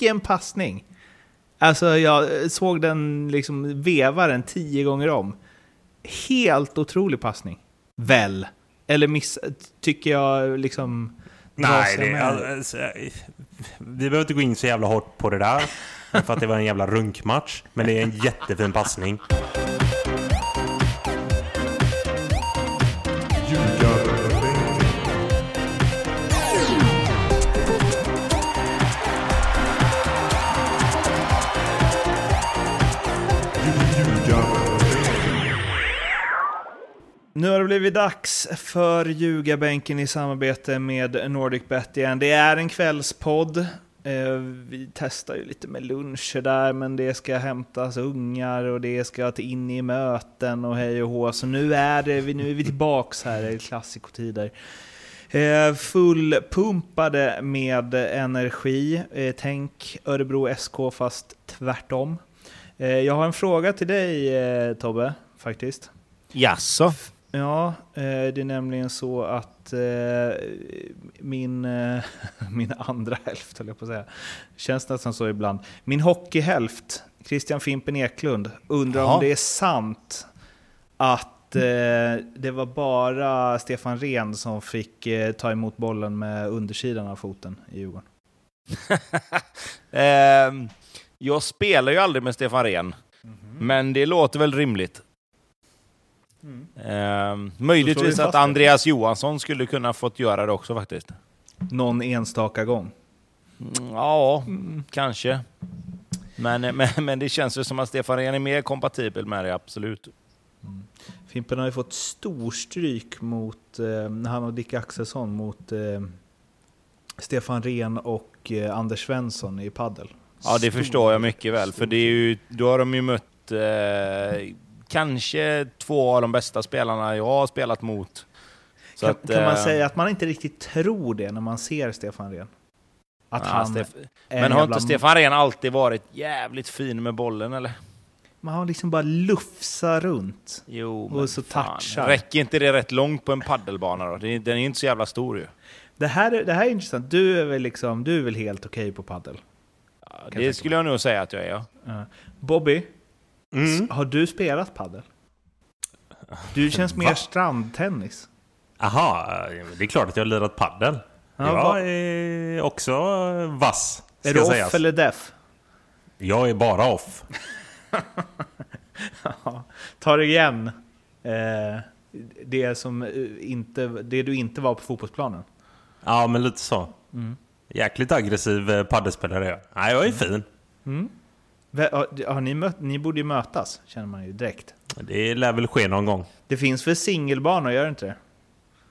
vilken passning! Alltså jag såg den liksom veva den tio gånger om. Helt otrolig passning. Väl? Eller miss, tycker jag liksom... Nej, det, alltså, vi behöver inte gå in så jävla hårt på det där. För att det var en jävla runkmatch. Men det är en jättefin passning. Nu har det blivit dags för Ljugarbänken i samarbete med NordicBet igen. Det är en kvällspodd. Eh, vi testar ju lite med luncher där, men det ska hämtas ungar och det ska till in i möten och hej och hå. Så nu är, det, nu är vi tillbaks här i klassikotider. Eh, fullpumpade med energi. Eh, tänk Örebro SK fast tvärtom. Jag har en fråga till dig Tobbe, faktiskt. Jaså? Ja, eh, det är nämligen så att eh, min, eh, min andra hälft, höll jag på att säga, känns nästan så ibland. Min hockeyhälft, Christian Fimpen Eklund, undrar Jaha. om det är sant att det var bara Stefan Rehn som fick ta emot bollen med undersidan av foten i Djurgården. Ehm, jag spelar ju aldrig med Stefan Rehn, mm -hmm. men det låter väl rimligt. Mm. Eh, möjligtvis att Andreas Johansson skulle kunna fått göra det också faktiskt. Någon enstaka gång? Mm, ja, mm. kanske. Men, men, men det känns ju som att Stefan Rehn är mer kompatibel med det, absolut. Mm. Fimpen har ju fått storstryk mot, eh, han och Dick Axelsson mot eh, Stefan Rehn och eh, Anders Svensson i paddel. Ja, det Stor, förstår jag mycket väl, för det är ju, då har de ju mött eh, kanske två av de bästa spelarna jag har spelat mot. Så kan, att, kan man äh, säga att man inte riktigt tror det när man ser Stefan Rehn? Att ja, han Stef Men har inte Stefan Rehn alltid varit jävligt fin med bollen eller? Man har liksom bara lufsa runt. Jo, och så fan. touchar. Räcker inte det rätt långt på en paddelbana då? Den är ju inte så jävla stor ju. Det här, är, det här är intressant. Du är väl, liksom, du är väl helt okej okay på paddel? Ja, det skulle jag nog säga att jag är, ja. Bobby, Mm. Har du spelat padel? Du känns mer strandtennis. Aha, det är klart att jag har lirat padel. Ja, jag är också vass. Är du off sägas. eller deaf? Jag är bara off. Ta det igen. Eh, det, som inte, det du inte var på fotbollsplanen. Ja, men lite så. Mm. Jäkligt aggressiv eh, paddelspelare är jag. Nej, jag är fin. Mm. Har ni, mött, ni borde ju mötas, känner man ju direkt. Det lär väl ske någon gång. Det finns väl singelbanor, gör det inte det?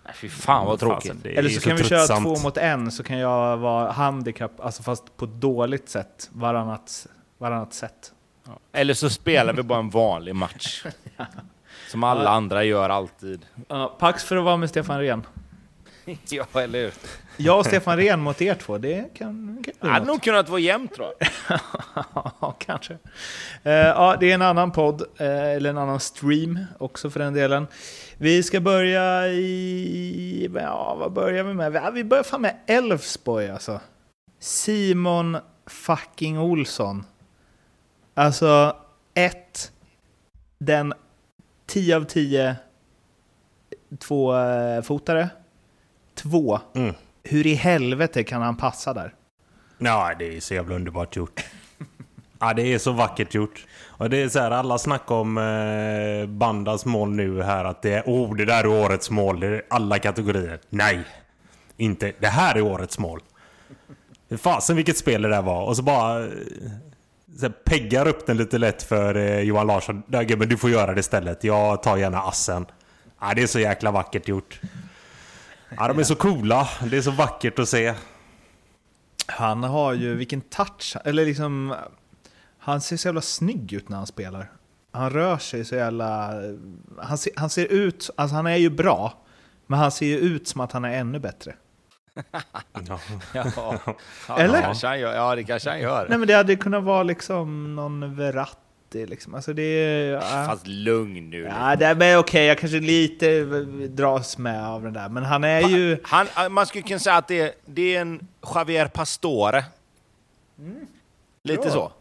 Nej, fy fan vad tråkigt. Fasen, Eller så, så kan vi köra två mot en, så kan jag vara handikapp, alltså fast på ett dåligt sätt, varannat, varannat sätt. Ja. Eller så spelar vi bara en vanlig match. ja. Som alla ja. andra gör alltid. Ja, Pax för att vara med Stefan Rehn. ja, eller hur? Jag och Stefan Rehn mot er två, det kan, kan bli hade nog kunnat vara jämnt tror jag. ja, kanske. Eh, ja, det är en annan podd, eh, eller en annan stream också för den delen. Vi ska börja i... Ja, vad börjar vi med? Vi börjar fan med Elfsborg alltså. Simon fucking Olsson. Alltså, ett, den 10 av 10 två eh, fotare 2. Mm. Hur i helvete kan han passa där? Ja, det är så jävla underbart gjort. ja, det är så vackert gjort. Och det är så här, alla snackar om eh, Bandas mål nu här att det är oh, det där är årets mål. Det är alla kategorier. Nej, inte. Det här är årets mål. Fasen vilket spel det där var. Och så bara eh, så här, peggar upp den lite lätt för eh, Johan Larsson. Nej, men du får göra det istället. Jag tar gärna assen. Ja, det är så jäkla vackert gjort. Ja, de är så coola. Det är så vackert att se. Han har ju, vilken touch, eller liksom, han ser så jävla snygg ut när han spelar. Han rör sig så jävla, han ser, han ser ut, alltså han är ju bra, men han ser ju ut som att han är ännu bättre. ja. ja. Eller? Ja, det kanske han gör. Nej men det hade kunnat vara liksom någon Verratti det liksom. Alltså det är... Ja. Fast lugn nu. Ja, det är, okej, okay, jag kanske lite dras med av den där, men han är ju... Han, man skulle kunna säga att det är, det är en Javier Pastore. Mm. Lite Ja. så.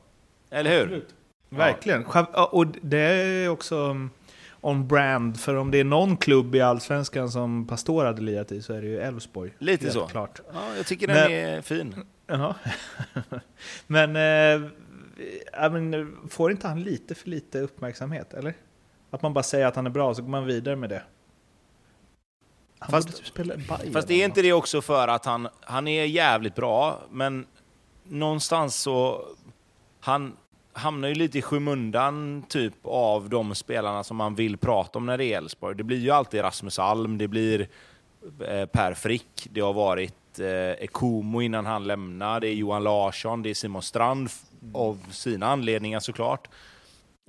Eller hur? Absolut. Verkligen. Ja, Och det är också on brand, för om det är någon klubb i Allsvenskan som Pastor hade lirat i så är det ju Elfsborg. Lite så. Klart. Ja, jag tycker den Men- är fin. Jaha. men, eh, ja, men får inte han lite för lite uppmärksamhet, eller? Att man bara säger att han är bra, så går man vidare med det. Han Fast- borde typ spela i Bayern Fast är inte det också för att han, han är jävligt bra, men någonstans så... Han hamnar ju lite i skymundan typ av de spelarna som man vill prata om när det är Elfsborg. Det blir ju alltid Rasmus Alm, det blir eh, Per Frick, det har varit eh, Ekomo innan han lämnar, det är Johan Larsson, det är Simon Strand Mm. av sina anledningar såklart.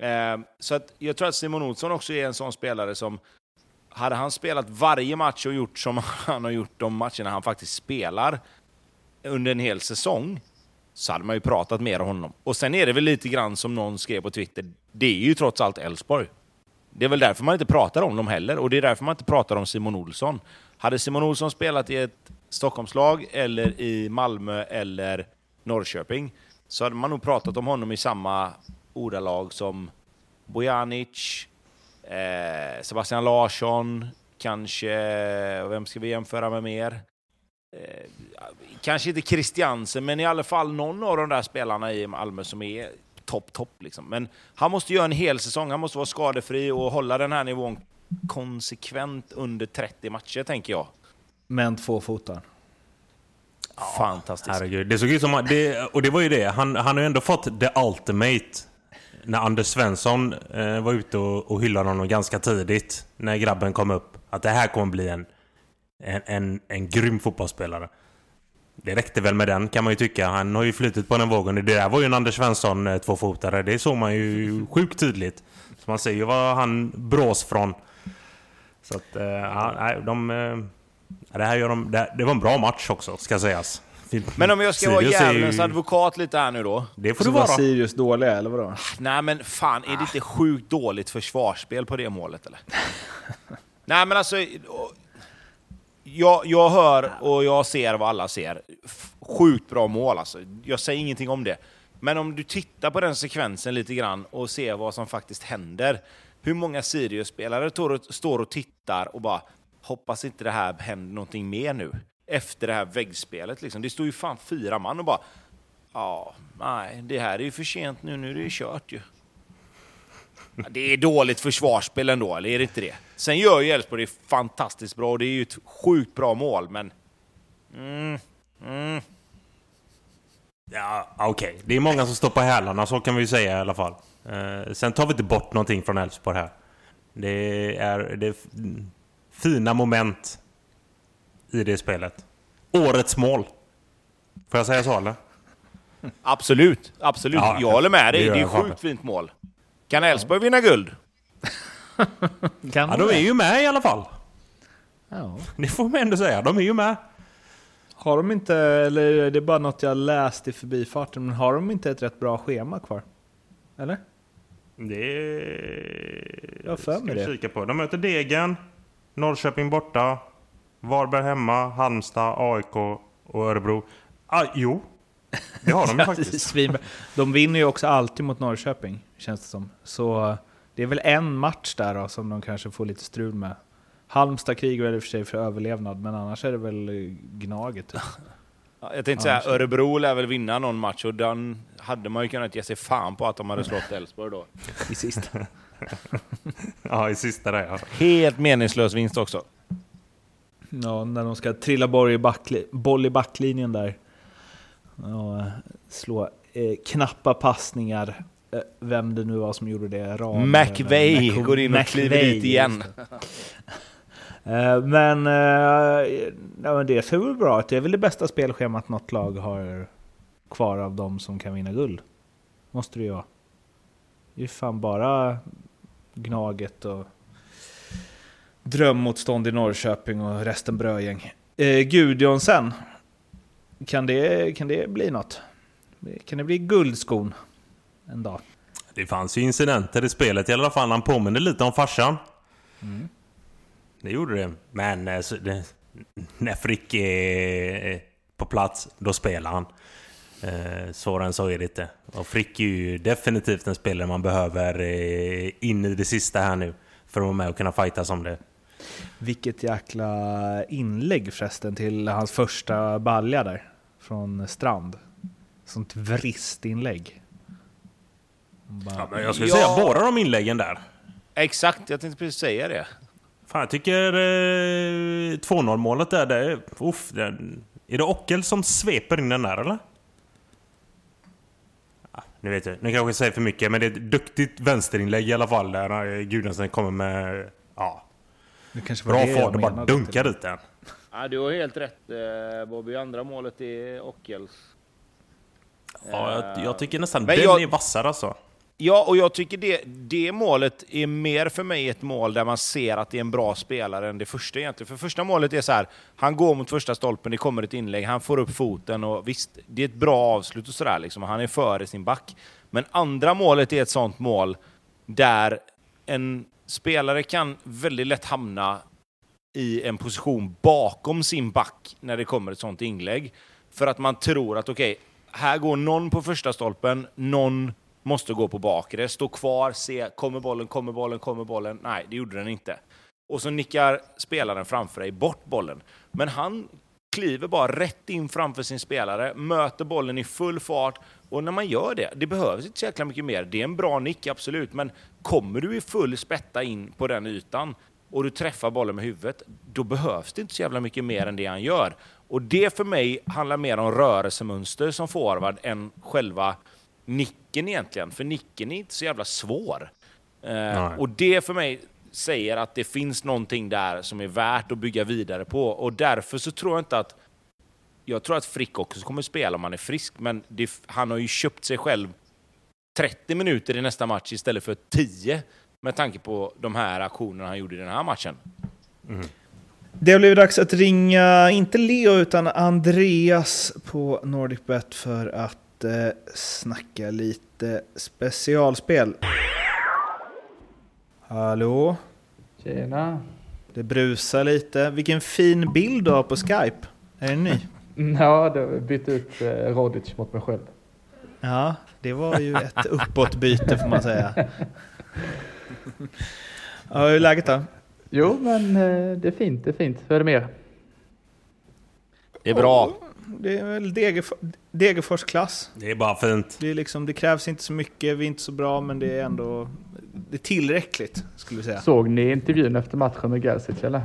Eh, så att jag tror att Simon Olsson också är en sån spelare som hade han spelat varje match och gjort som han har gjort de matcherna han faktiskt spelar under en hel säsong, så hade man ju pratat mer om honom. Och sen är det väl lite grann som någon skrev på Twitter, det är ju trots allt Elfsborg. Det är väl därför man inte pratar om dem heller, och det är därför man inte pratar om Simon Olsson. Hade Simon Olsson spelat i ett Stockholmslag, eller i Malmö eller Norrköping, så hade man nog pratat om honom i samma ordalag som Bojanic, Eh, Sebastian Larsson, kanske, vem ska vi jämföra med mer? Eh, kanske inte Christiansen, men i alla fall någon av de där spelarna i Malmö som är topp, topp. Liksom. Men han måste göra en hel säsong, han måste vara skadefri och hålla den här nivån konsekvent under 30 matcher, tänker jag. Men två fotar. Fantastiskt. Herregud, det såg ut som... Det, och det var ju det, han, han har ju ändå fått the ultimate. När Anders Svensson eh, var ute och, och hyllade honom ganska tidigt. När grabben kom upp. Att det här kommer bli en, en, en, en grym fotbollsspelare. Det räckte väl med den kan man ju tycka. Han har ju flutit på den vågen. Det där var ju en Anders Svensson eh, tvåfotare. Det såg man ju sjukt tydligt. Så man ser ju var han brås från. Så att, eh, ja, nej, de... Eh, det här gör de, det, det var en bra match också, ska sägas. Men om jag ska vara Sirius är ju- djävulens advokat lite här nu då. Det får Så du var vara. Sirius dåliga, eller vadå? Nej men fan, är det inte sjukt dåligt försvarsspel på det målet eller? Nej men alltså... Jag, jag hör och jag ser vad alla ser. Sjukt bra mål alltså. Jag säger ingenting om det. Men om du tittar på den sekvensen lite grann och ser vad som faktiskt händer. Hur många Sirius-spelare står och tittar och bara hoppas inte det här händer någonting mer nu. Efter det här väggspelet liksom. Det står ju fan fyra man och bara Ja, nej, det här är ju för sent nu. Nu är det ju kört ju. Ja, Det är dåligt försvarsspel ändå, eller är det inte det? Sen gör ju Elfsborg det fantastiskt bra och det är ju ett sjukt bra mål, men... Mm, mm. Ja, okej. Det är många som står på hälarna, så kan vi ju säga i alla fall. Eh, sen tar vi inte bort någonting från Elfsborg här. Det är, det fina moment i det spelet. Årets mål. Får jag säga så eller? Absolut, absolut. Ja, jag håller med dig. det Det är fan. sjukt fint mål. Kan Elfsborg vinna guld? Kan Ja, de är ju med i alla fall. Ja. Det får man ändå säga. De är ju med. Har de inte, eller är det bara något jag läst i förbifarten, men har de inte ett rätt bra schema kvar? Eller? Det... Jag har för ska mig det. kika på. De möter Degen, Norrköping borta, Varberg hemma, Halmstad, AIK och Örebro. Ah, jo, det har de ju faktiskt. De vinner ju också alltid mot Norrköping, känns det som. Så det är väl en match där då som de kanske får lite strul med. Halmstad krigar väl i och för sig för överlevnad, men annars är det väl Gnaget. Typ. Ja, Jag tänkte säga, Örebro lär väl vinna någon match och den hade man ju kunnat ge sig fan på att de hade slått Elfsborg då. I sista. Ja, i sista där ja. Helt meningslös vinst också. Ja, när de ska trilla boll i, backli- boll i backlinjen där. Och slå eh, knappa passningar. Eh, vem det nu var som gjorde det. Ram, eller Mac- går in och kliver McVeigh, dit igen. Eh, Men, eh, ja, men det ser väl bra ut. Det är väl det bästa spelschemat något lag har kvar av de som kan vinna guld. Måste det ju vara. Det är ju fan bara Gnaget och drömmotstånd i Norrköping och resten brödgäng. Eh, Gudjonsen, kan det, kan det bli något? Kan det bli guldskon en dag? Det fanns ju incidenter i spelet i alla fall. Han påminner lite om farsan. Det gjorde det. Men eh, så det, när Frick är eh, på plats, då spelar han. Eh, svårare än så är det inte. Och Frick är ju definitivt en spelare man behöver eh, in i det sista här nu. För att vara med och kunna fightas om det. Vilket jäkla inlägg förresten till hans första balja där. Från Strand. Sånt vristinlägg. Bara, Ja, men jag skulle Ja. säga båda de inläggen där. Exakt, jag tänkte precis säga det. Fan, jag tycker eh, 2-0 målet där, det, uff, den, är det Ockel som sveper in den där eller? Nu vet jag, nu kanske jag säger för mycket, men det är ett duktigt vänsterinlägg i alla fall där Gudnason kommer med ja, det kanske var bra det fart och bara dunkar dit den. Ja, du har helt rätt eh, Bobby. Andra målet är Ockels. Ja, jag, jag tycker nästan Men den jag- är vassare alltså. Ja, och jag tycker det, det målet är mer för mig ett mål där man ser att det är en bra spelare än det första egentligen. För första målet är så här, han går mot första stolpen, det kommer ett inlägg, han får upp foten och visst, det är ett bra avslut och sådär liksom, han är före sin back. Men andra målet är ett sånt mål där en spelare kan väldigt lätt hamna i en position bakom sin back när det kommer ett sånt inlägg. För att man tror att okej, här går någon på första stolpen, någon måste gå på bakre, stå kvar, se, kommer bollen, kommer bollen, kommer bollen? Nej, det gjorde den inte. Och så nickar spelaren framför dig bort bollen. Men han kliver bara rätt in framför sin spelare, möter bollen i full fart. Och när man gör det, det behövs inte så jäkla mycket mer. Det är en bra nick, absolut, men kommer du i full spätta in på den ytan och du träffar bollen med huvudet, då behövs det inte så jävla mycket mer än det han gör. Och det för mig handlar mer om rörelsemönster som forward än själva nicken egentligen. För nicken är inte så jävla svår. Eh, och det för mig säger att det finns någonting där som är värt att bygga vidare på. Och därför så tror jag inte att... Jag tror att Frick också kommer spela om han är frisk, men det, han har ju köpt sig själv 30 minuter i nästa match istället för 10 med tanke på de här aktionerna han gjorde i den här matchen. Det har blivit dags att ringa, inte Leo, utan Andreas på NordicBet för att snacka lite specialspel. Hallå? Tjena. Det brusar lite. Vilken fin bild du har på Skype. Är det ny? Ja, då har bytt ut eh, Rodic mot mig själv. Ja, det var ju ett uppåtbyte får man säga. Ja, hur är läget då? Jo, men eh, det är fint, det är fint. Hur är det med er? Det är bra. Det är väl Degerf- Degerfors klass. Det är bara fint. Det, är liksom, det krävs inte så mycket, vi är inte så bra, men det är ändå det är tillräckligt skulle vi säga. Såg ni intervjun efter matchen med Gerzic eller?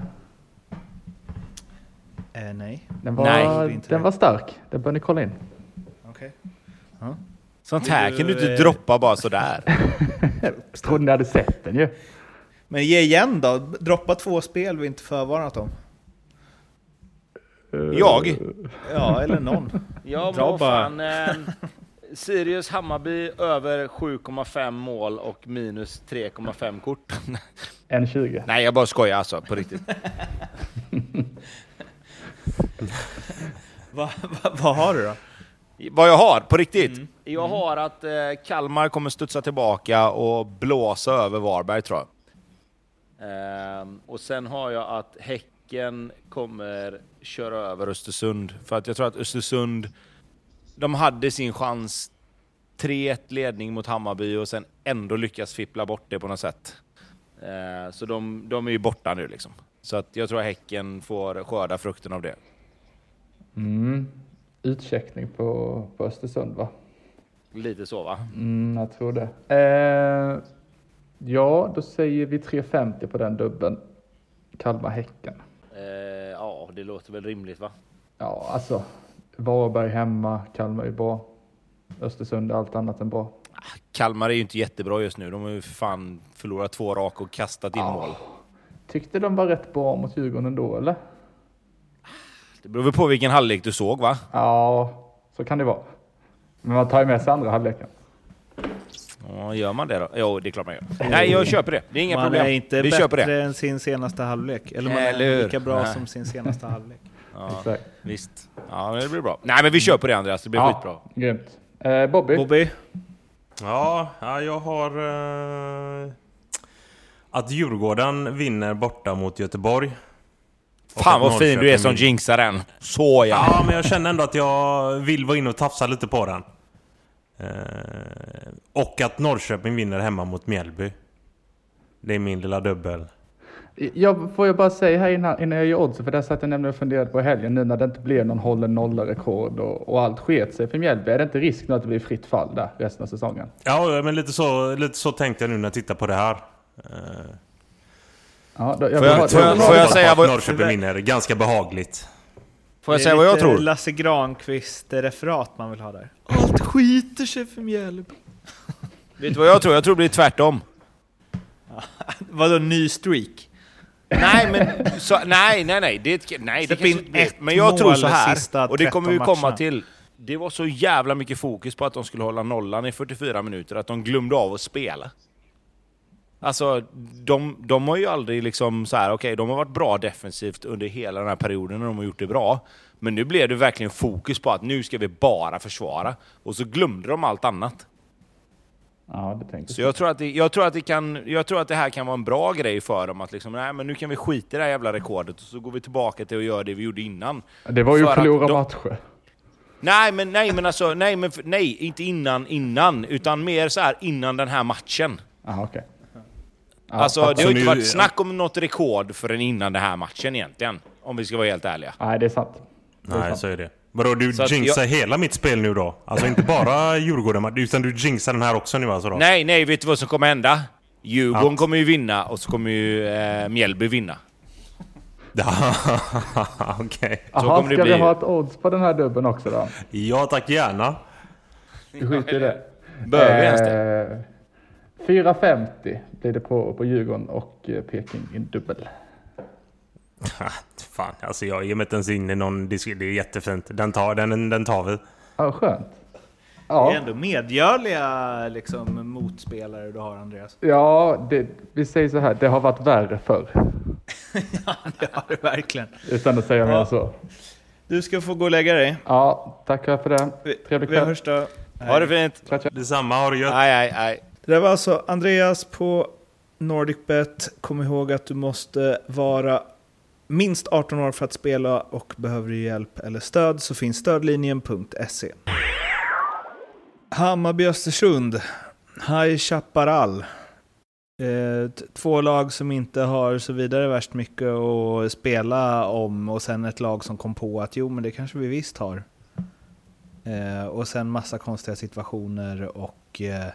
Eh, nej. Den var, Nej, inte den var stark. Den bör ni kolla in. Okej. Sånt här kan du du, inte eh, droppa bara sådär. Jag trodde ni hade sett den ju. Men ge igen då. Droppa två spel vi inte förvarnat om. Jag? Ja, eller någon. Ja, vad fan. Eh, Sirius Hammarby över 7,5 mål och minus 3,5 kort. En 20. Nej, jag bara skojar alltså, på riktigt. Va, va, vad har du då? Vad jag har, på riktigt? Mm. Jag har att eh, Kalmar kommer studsa tillbaka och blåsa över Varberg, tror jag. Ehm, och sen har jag att Häcken kommer köra över Östersund. För att jag tror att Östersund, de hade sin chans. 3-1 ledning mot Hammarby och sen ändå lyckas fippla bort det på något sätt. Ehm, så de, de är ju borta nu liksom. Så att jag tror att Häcken får skörda frukten av det. Mm. Utcheckning på, på Östersund va? Lite så va? Mm, jag tror det. Eh, ja, då säger vi 3,50 på den dubben. Kalmar-Häcken. Eh, ja, det låter väl rimligt va? Ja, alltså. Varberg hemma, Kalmar är bra. Östersund är allt annat än bra. Kalmar är ju inte jättebra just nu. De har ju för fan förlorat två rak och kastat in Ja. mål. Tyckte de var rätt bra mot Djurgården ändå, eller? Det beror väl på vilken halvlek du såg va? Ja, så kan det vara. Men man tar ju med sig andra halvleken. Ja, gör man det då? Jo, det är klart man gör. Nej, jag köper det. Det är inga man problem. är inte Vi bättre det. än sin senaste halvlek. Eller man Eller är lika bra Nej. som sin senaste halvlek. Ja, Exakt. visst. Ja, men det blir bra. Nej, men vi köper det Andreas. Det blir skitbra. Grymt. Eh, Bobby? Bobby? Ja, ja jag har... Eh, att Djurgården vinner borta mot Göteborg. Fan vad fin du är som jinxar den. Så ja. Ja, men jag känner ändå att jag vill vara inne och tafsa lite på den. Eh, och att Norrköping vinner hemma mot Mjällby. Det är min lilla dubbel. Jag, får jag bara säga här innan, innan jag gör oddsen, för det satt jag nämligen och funderade på helgen nu när det inte blev någon hållen nolla rekord och, och allt sket sig för Mjällby. Är det inte risk nu att det blir fritt fall där resten av säsongen? Ja, men lite så, lite så tänkte jag nu när jag tittar på det här. Eh, Ja, då, jag Får jag- får jag- får jag säga vad- Norrköping vinner ganska behagligt. Får jag Det är säga vad jag tror? Lasse Granqvist-referat man vill ha där. Allt skiter sig för Mjällby. Vet du vad jag tror? Jag tror det blir tvärtom. Vadå ny streak? Nej, men... Så, nej, nej, nej. Det, nej det Släpp in ett Men jag tror så här, och det kommer vi 13 komma matcherna. till. Det var så jävla mycket fokus på att de skulle hålla nollan i 44 minuter att de glömde av att spela. Alltså, de, de har ju aldrig liksom så här, okej, de har varit bra defensivt under hela den här perioden och de har gjort det bra. Men nu blev det verkligen fokus på att nu ska vi bara försvara. Och så glömde de allt annat. Ja, det tänkte Så jag tror, att det, jag, tror att det kan, jag tror att det här kan vara en bra grej för dem. Att liksom, nej, men nu kan vi skita i det här jävla rekordet och så går vi tillbaka till att göra det vi gjorde innan. Det var ju För förlora de- matcher. Nej, men nej, men alltså, nej, men, nej, inte innan, innan, utan mer så här innan den här matchen. Ja, okej. Ja, alltså, det har ju inte nu- varit snack om något rekord förrän innan den här matchen egentligen. Om vi ska vara helt ärliga. Nej, det är sant. Det är Nej, sant. så är det. Vadå, du Så jinxar jag- hela mitt spel nu då? Alltså inte bara Djurgården, utan du jinxar den här också nu alltså då? Nej, nej, vet du vad som kommer hända? Djurgården Att- kommer ju vinna och så kommer ju eh, Mjällby vinna. Ja, Okej. Så Jaha, ska vi bli. ha ett odds på den här dubben också då? Ja tack, gärna. Vi skiter i det. Behöver vi ens det? Eh, 4,50 blir det på, på Djurgården och eh, Peking i dubbel. Fan, alltså jag ger mig inte ens in i någon diskussion. Det är jättefint. Den tar, den, den tar vi. Ja, skönt. Det är Ja, ändå medgörliga liksom, motspelare du har Andreas. ja det, vi säger så här, det har varit värre förr. ja, det har du verkligen. Utan att säga mer Ja. så. Du ska få gå och lägga dig. Ja, tackar för det. Vi, Trevlig vi kväll. hörs då. Ha det fint! Tja, tja. Detsamma, har du gött. Nej, nej, nej. Det där var alltså Andreas på NordicBet. Kom ihåg att du måste vara minst 18 år för att spela och behöver du hjälp eller stöd så finns stödlinjen.se. Hammarby-Östersund. High Chaparral. Eh, två lag som inte har så vidare värst mycket att spela om och sen ett lag som kom på att jo men det kanske vi visst har. Eh, och sen massa konstiga situationer och eh,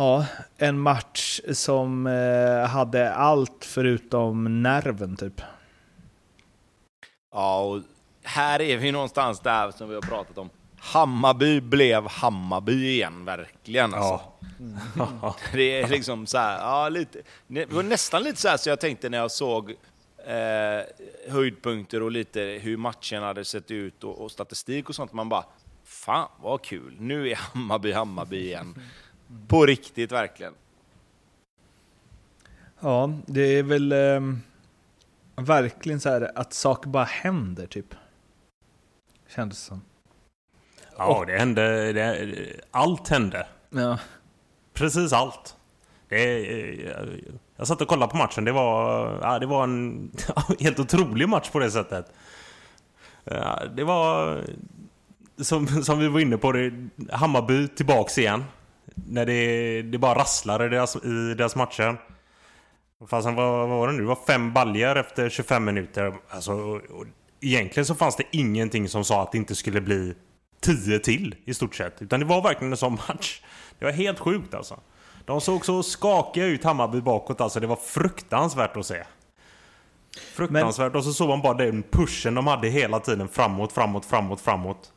ja, en match som eh, hade allt förutom nerven typ. Ja, och här är vi någonstans där som vi har pratat om. Hammarby blev Hammarby igen, verkligen alltså. Ja. Det är liksom så här, ja lite. Det var nästan lite så här så jag tänkte när jag såg eh, höjdpunkter och lite hur matchen hade sett ut och, och statistik och sånt. Man bara, fan vad kul, nu är Hammarby Hammarby igen. På riktigt verkligen. Ja, det är väl ehm, verkligen så här att saker bara händer typ. Kändes det som. Ja, det hände. Det, allt hände. Ja. Precis allt. Det, jag satt och kollade på matchen. Det var, ja, det var en helt otrolig match på det sättet. Ja, Det var, som, som vi var inne på, det, Hammarby tillbaks igen. När det, det bara rasslar i deras, i deras matcher. Fast vad, vad var det nu? Det var fem baljer efter 25 minuter. Alltså, och, och, egentligen så fanns det ingenting som sa att det inte skulle bli 10 till i stort sett. Utan det var verkligen en sån match. Det var helt sjukt alltså. De såg så skakiga ut Hammarby bakåt alltså. Det var fruktansvärt att se. Fruktansvärt. Och så såg man bara den pushen de hade hela tiden framåt, framåt, framåt, framåt.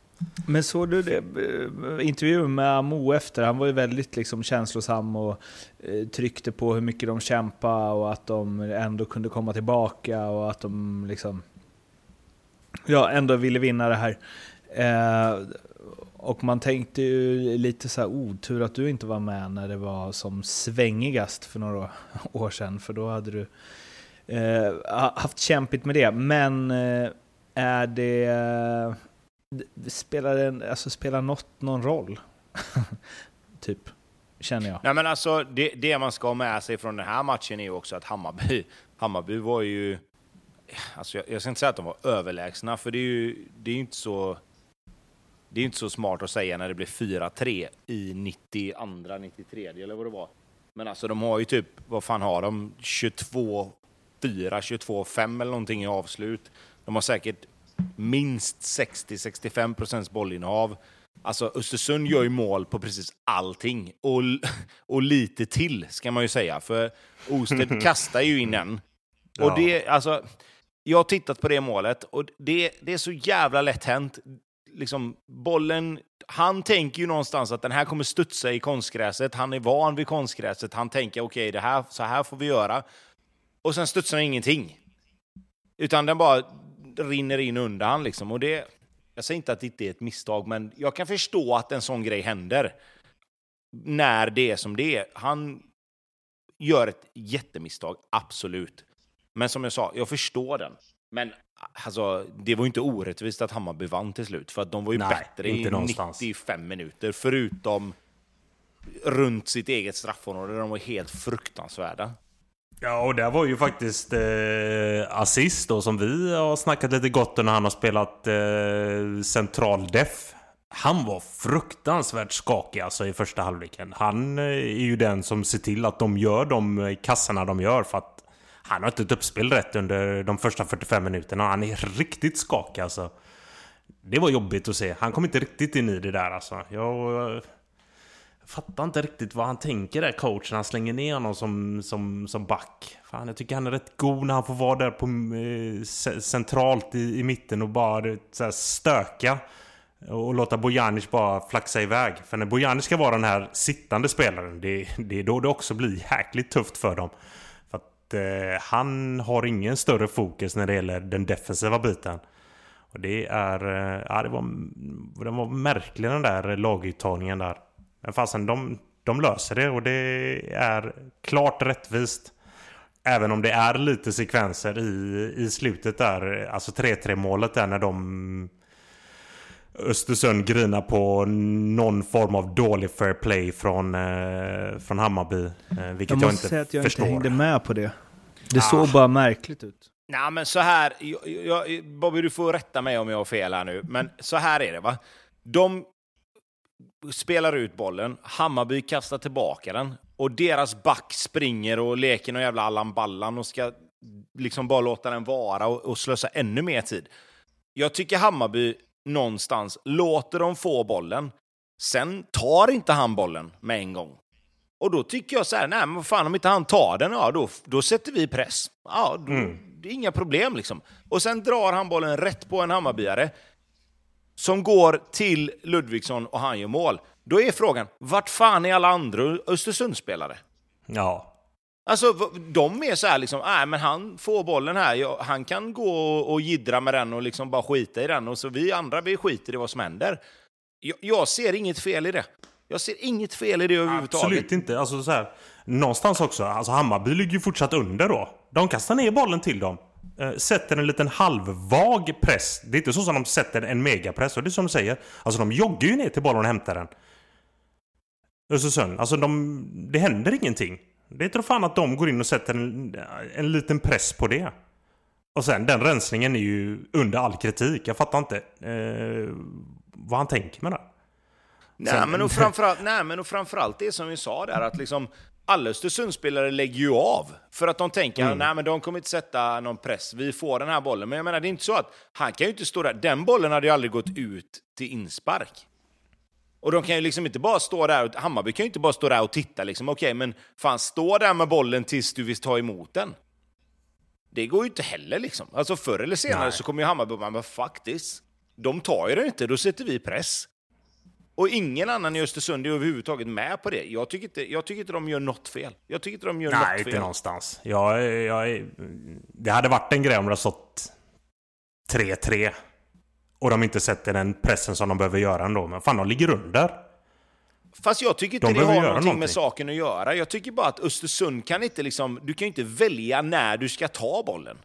Men såg du det, eh, intervjun med Amo efter? Han var ju väldigt liksom känslosam och eh, tryckte på hur mycket de kämpade och att de ändå kunde komma tillbaka och att de liksom ja, ändå ville vinna det här. Eh, och man tänkte ju lite så här, oh, tur att du inte var med när det var som svängigast för några år sedan, för då hade du eh, haft kämpigt med det. Men eh, är det... Spelar, det, alltså, spelar något någon roll? typ, känner jag. Nej men alltså, det, det man ska ha med sig från den här matchen är ju också att Hammarby, Hammarby var ju... Alltså jag, jag ska inte säga att de var överlägsna, för det är ju det är inte så... Det är inte så smart att säga när det blir 4-3 i 92, 93 eller vad det var. Men alltså de har ju typ, vad fan har de? 22 4, 22 5 eller någonting i avslut. De har säkert minst 60-65 procents bollinnehav. Alltså Östersund gör ju mål på precis allting. Och, och lite till, ska man ju säga. För Osted kastar ju in en. Och Ja. det, alltså, jag har tittat på det målet och det, det är så jävla lätt hänt. Liksom, bollen, han tänker ju någonstans att den här kommer studsa i konstgräset. Han är van vid konstgräset. Han tänker okej, det här, så här får vi göra. Och sen studsar den ingenting. Utan den bara rinner in under han liksom. Och det, jag säger inte att det inte är ett misstag, men jag kan förstå att en sån grej händer. När det är som det är. Han gör ett jättemisstag, absolut. Men som jag sa, jag förstår den. Men alltså, det var ju inte orättvist att Hammarby vann till slut, för att de var ju Nej, bättre inte i någonstans. 95 minuter, förutom runt sitt eget straffområde, de var helt fruktansvärda. Ja, och där var ju faktiskt eh, assist då som vi har snackat lite gott om när han har spelat eh, central def. Han var fruktansvärt skakig alltså i första halvleken. Han eh, är ju den som ser till att de gör de eh, kassarna de gör för att han har inte ett uppspel rätt under de första 45 minuterna. Han är riktigt skakig alltså. Det var jobbigt att se. Han kom inte riktigt in i det där alltså. Jag... Eh, jag fattar inte riktigt vad han tänker där coachen. Han slänger ner honom som, som, som back. Fan, jag tycker han är rätt god när han får vara där på, eh, centralt i, i mitten och bara så här, stöka. Och låta Bojanic bara flaxa iväg. För när Bojanic ska vara den här sittande spelaren, det, det är då det också blir jäkligt tufft för dem. För att eh, han har ingen större fokus när det gäller den defensiva biten. Och det är... eh, Ja, det var, den var märklig den där laguttagningen där. Men fasen, de, de löser det och det är klart rättvist. Även om det är lite sekvenser i, i slutet där. Alltså 3-3 målet där när de... Östersund grinar på någon form av dålig fair play från, eh, från Hammarby. Eh, vilket Jag jag, måste inte säga att jag förstår. inte hängde med på det. Det Ah. såg bara märkligt ut. Nej, men så här... Jag, jag, Bobby, du får rätta mig om jag har fel här nu, men så här är det, va? De spelar ut bollen, Hammarby kastar tillbaka den och deras back springer och leker någon jävla Allan Ballan och ska liksom bara låta den vara och, och slösa ännu mer tid. Jag tycker Hammarby någonstans låter dem få bollen, sen tar inte han bollen med en gång. Och då tycker jag så här, nej men vad fan om inte han tar den, ja då, då sätter vi press. Ja, då, det är inga problem liksom. Och sen drar han bollen rätt på en Hammarbyare som går till Ludvigsson och han gör mål. Då är frågan, vart fan är alla andra Östersundsspelare? Ja. Alltså, de är så här liksom, nej men han får bollen här, han kan gå och, jiddra med den och liksom bara skita i den och så vi andra, vi skiter i vad som händer. Jag, jag ser inget fel i det. Jag ser inget fel i det överhuvudtaget. Absolut inte. Alltså så här, någonstans också. Alltså Hammarby ligger ju fortsatt under då. De kastar ner bollen till dem. Eh, sätter en liten halvvag press. Det är inte så som de sätter en megapress. Och det är som du säger. Alltså de joggar ju ner till bollen och hämtar den. Östersund. Alltså de, det händer ingenting. Det tror fan att de går in och sätter en, en liten press på det. Och sen den rensningen är ju under all kritik. Jag fattar inte eh, vad han tänker med det. Nej, Sen- men och framförallt, nej, men och framförallt det som vi sa där, att liksom alla Östersundsspelare lägger ju av. För att de tänker, Mm. nej men de kommer inte sätta någon press, vi får den här bollen. Men jag menar, det är inte så att han kan ju inte stå där, den bollen hade ju aldrig gått ut till inspark. Och de kan ju liksom inte bara stå där, och, Hammarby kan ju inte bara stå där och titta liksom, okej men fan stå där med bollen tills du vill ta emot den. Det går ju inte heller liksom. Alltså förr eller senare Nej. så kommer ju Hammarby bara, men faktiskt, de tar ju den inte, då sätter vi press. Och ingen annan i Östersund är överhuvudtaget med på det. Jag tycker inte, jag tycker inte de gör något fel. Jag tycker inte de gör Nej, något inte fel. någonstans. Jag, jag, det hade varit en grej om det stått 3-3. Och de inte sätter den pressen som de behöver göra ändå. Men fan, de ligger under. Fast jag tycker inte De det har göra någonting med någonting. saken att göra. Jag tycker bara att Östersund kan inte liksom, du kan ju inte välja när du ska ta bollen.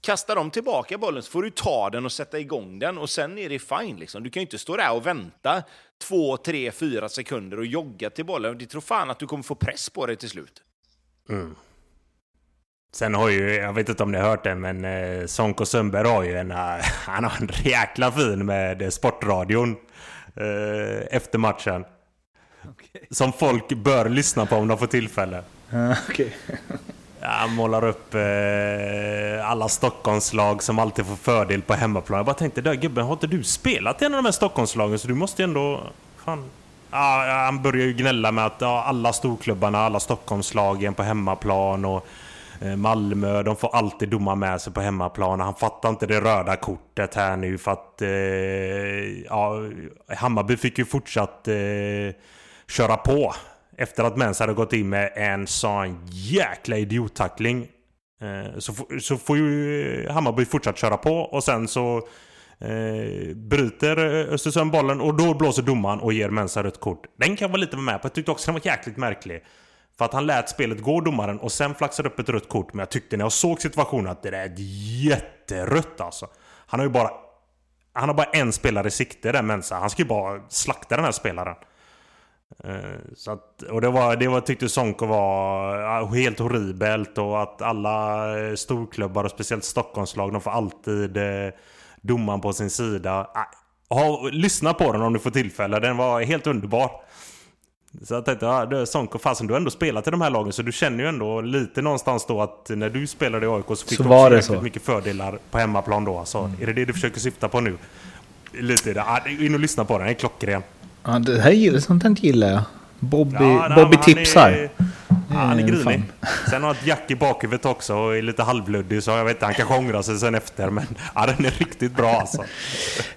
Kastar de tillbaka bollen så får du ta den och sätta igång den och sen är det fine. Liksom. Du kan ju inte stå där och vänta två, tre, fyra sekunder och jogga till bollen. Det tror fan att du kommer få press på dig till slut. Mm. Sen har ju, jag vet inte om ni har hört det, men eh, Sonko Sundberg har ju en, han har en jäkla fin med Sportradion eh, efter matchen. Okay. Som folk bör lyssna på om de får tillfälle. Uh, okay. Han målar upp eh, alla Stockholmslag som alltid får fördel på hemmaplan. Jag bara tänkte, där gubben, har inte du spelat i en av de här Stockholmslagen? Så du måste ju ändå... Fan. Ah, han börjar ju gnälla med att ah, alla storklubbarna, alla Stockholmslagen på hemmaplan och eh, Malmö, de får alltid domar med sig på hemmaplan. Han fattar inte det röda kortet här nu för att... Eh, ja, Hammarby fick ju fortsatt eh, köra på efter att Mens hade gått in med en sån jäkla idiottackling. Eh, så, så får ju eh, Hammarby fortsatt köra på och sen så eh, bryter eh, Östersund bollen och då blåser domaren och ger Mensa rött kort. Den kan jag vara lite med på. Jag tyckte också den var jäkligt märklig. För att han lät spelet gå domaren och sen flaxade upp ett rött kort. Men jag tyckte när jag såg situationen att det där är ett jätterött alltså. Han har ju bara... Han har bara en spelare i sikte där Mensa. Han ska ju bara slakta den här spelaren. Eh, så att, och det, var, det var, tyckte Sonko var helt horribelt och att alla eh, storklubbar och speciellt Stockholmslag de får alltid eh, domaren på sin sida. Ha, lyssna på den om du får tillfälle, den var helt underbar. Så jag tänkte, ja, Sonko, fasen du har ändå spelat i de här lagen så du känner ju ändå lite någonstans då att när du spelade i AIK så fick så du också så. mycket fördelar på hemmaplan då. Alltså, mm. Är det det du försöker syfta på nu? Lite, ja, in och lyssna på den, den är klockren. Ja, det här gillar, sånt här gillar jag. Bobby, ja, Bobby tipsar. Är, ja, han är grinig. Sen har han ett jack i bakhuvudet också och är lite halvblödig så jag vet inte, han kanske ångrar sig sen efter. Men ja, den är riktigt bra alltså.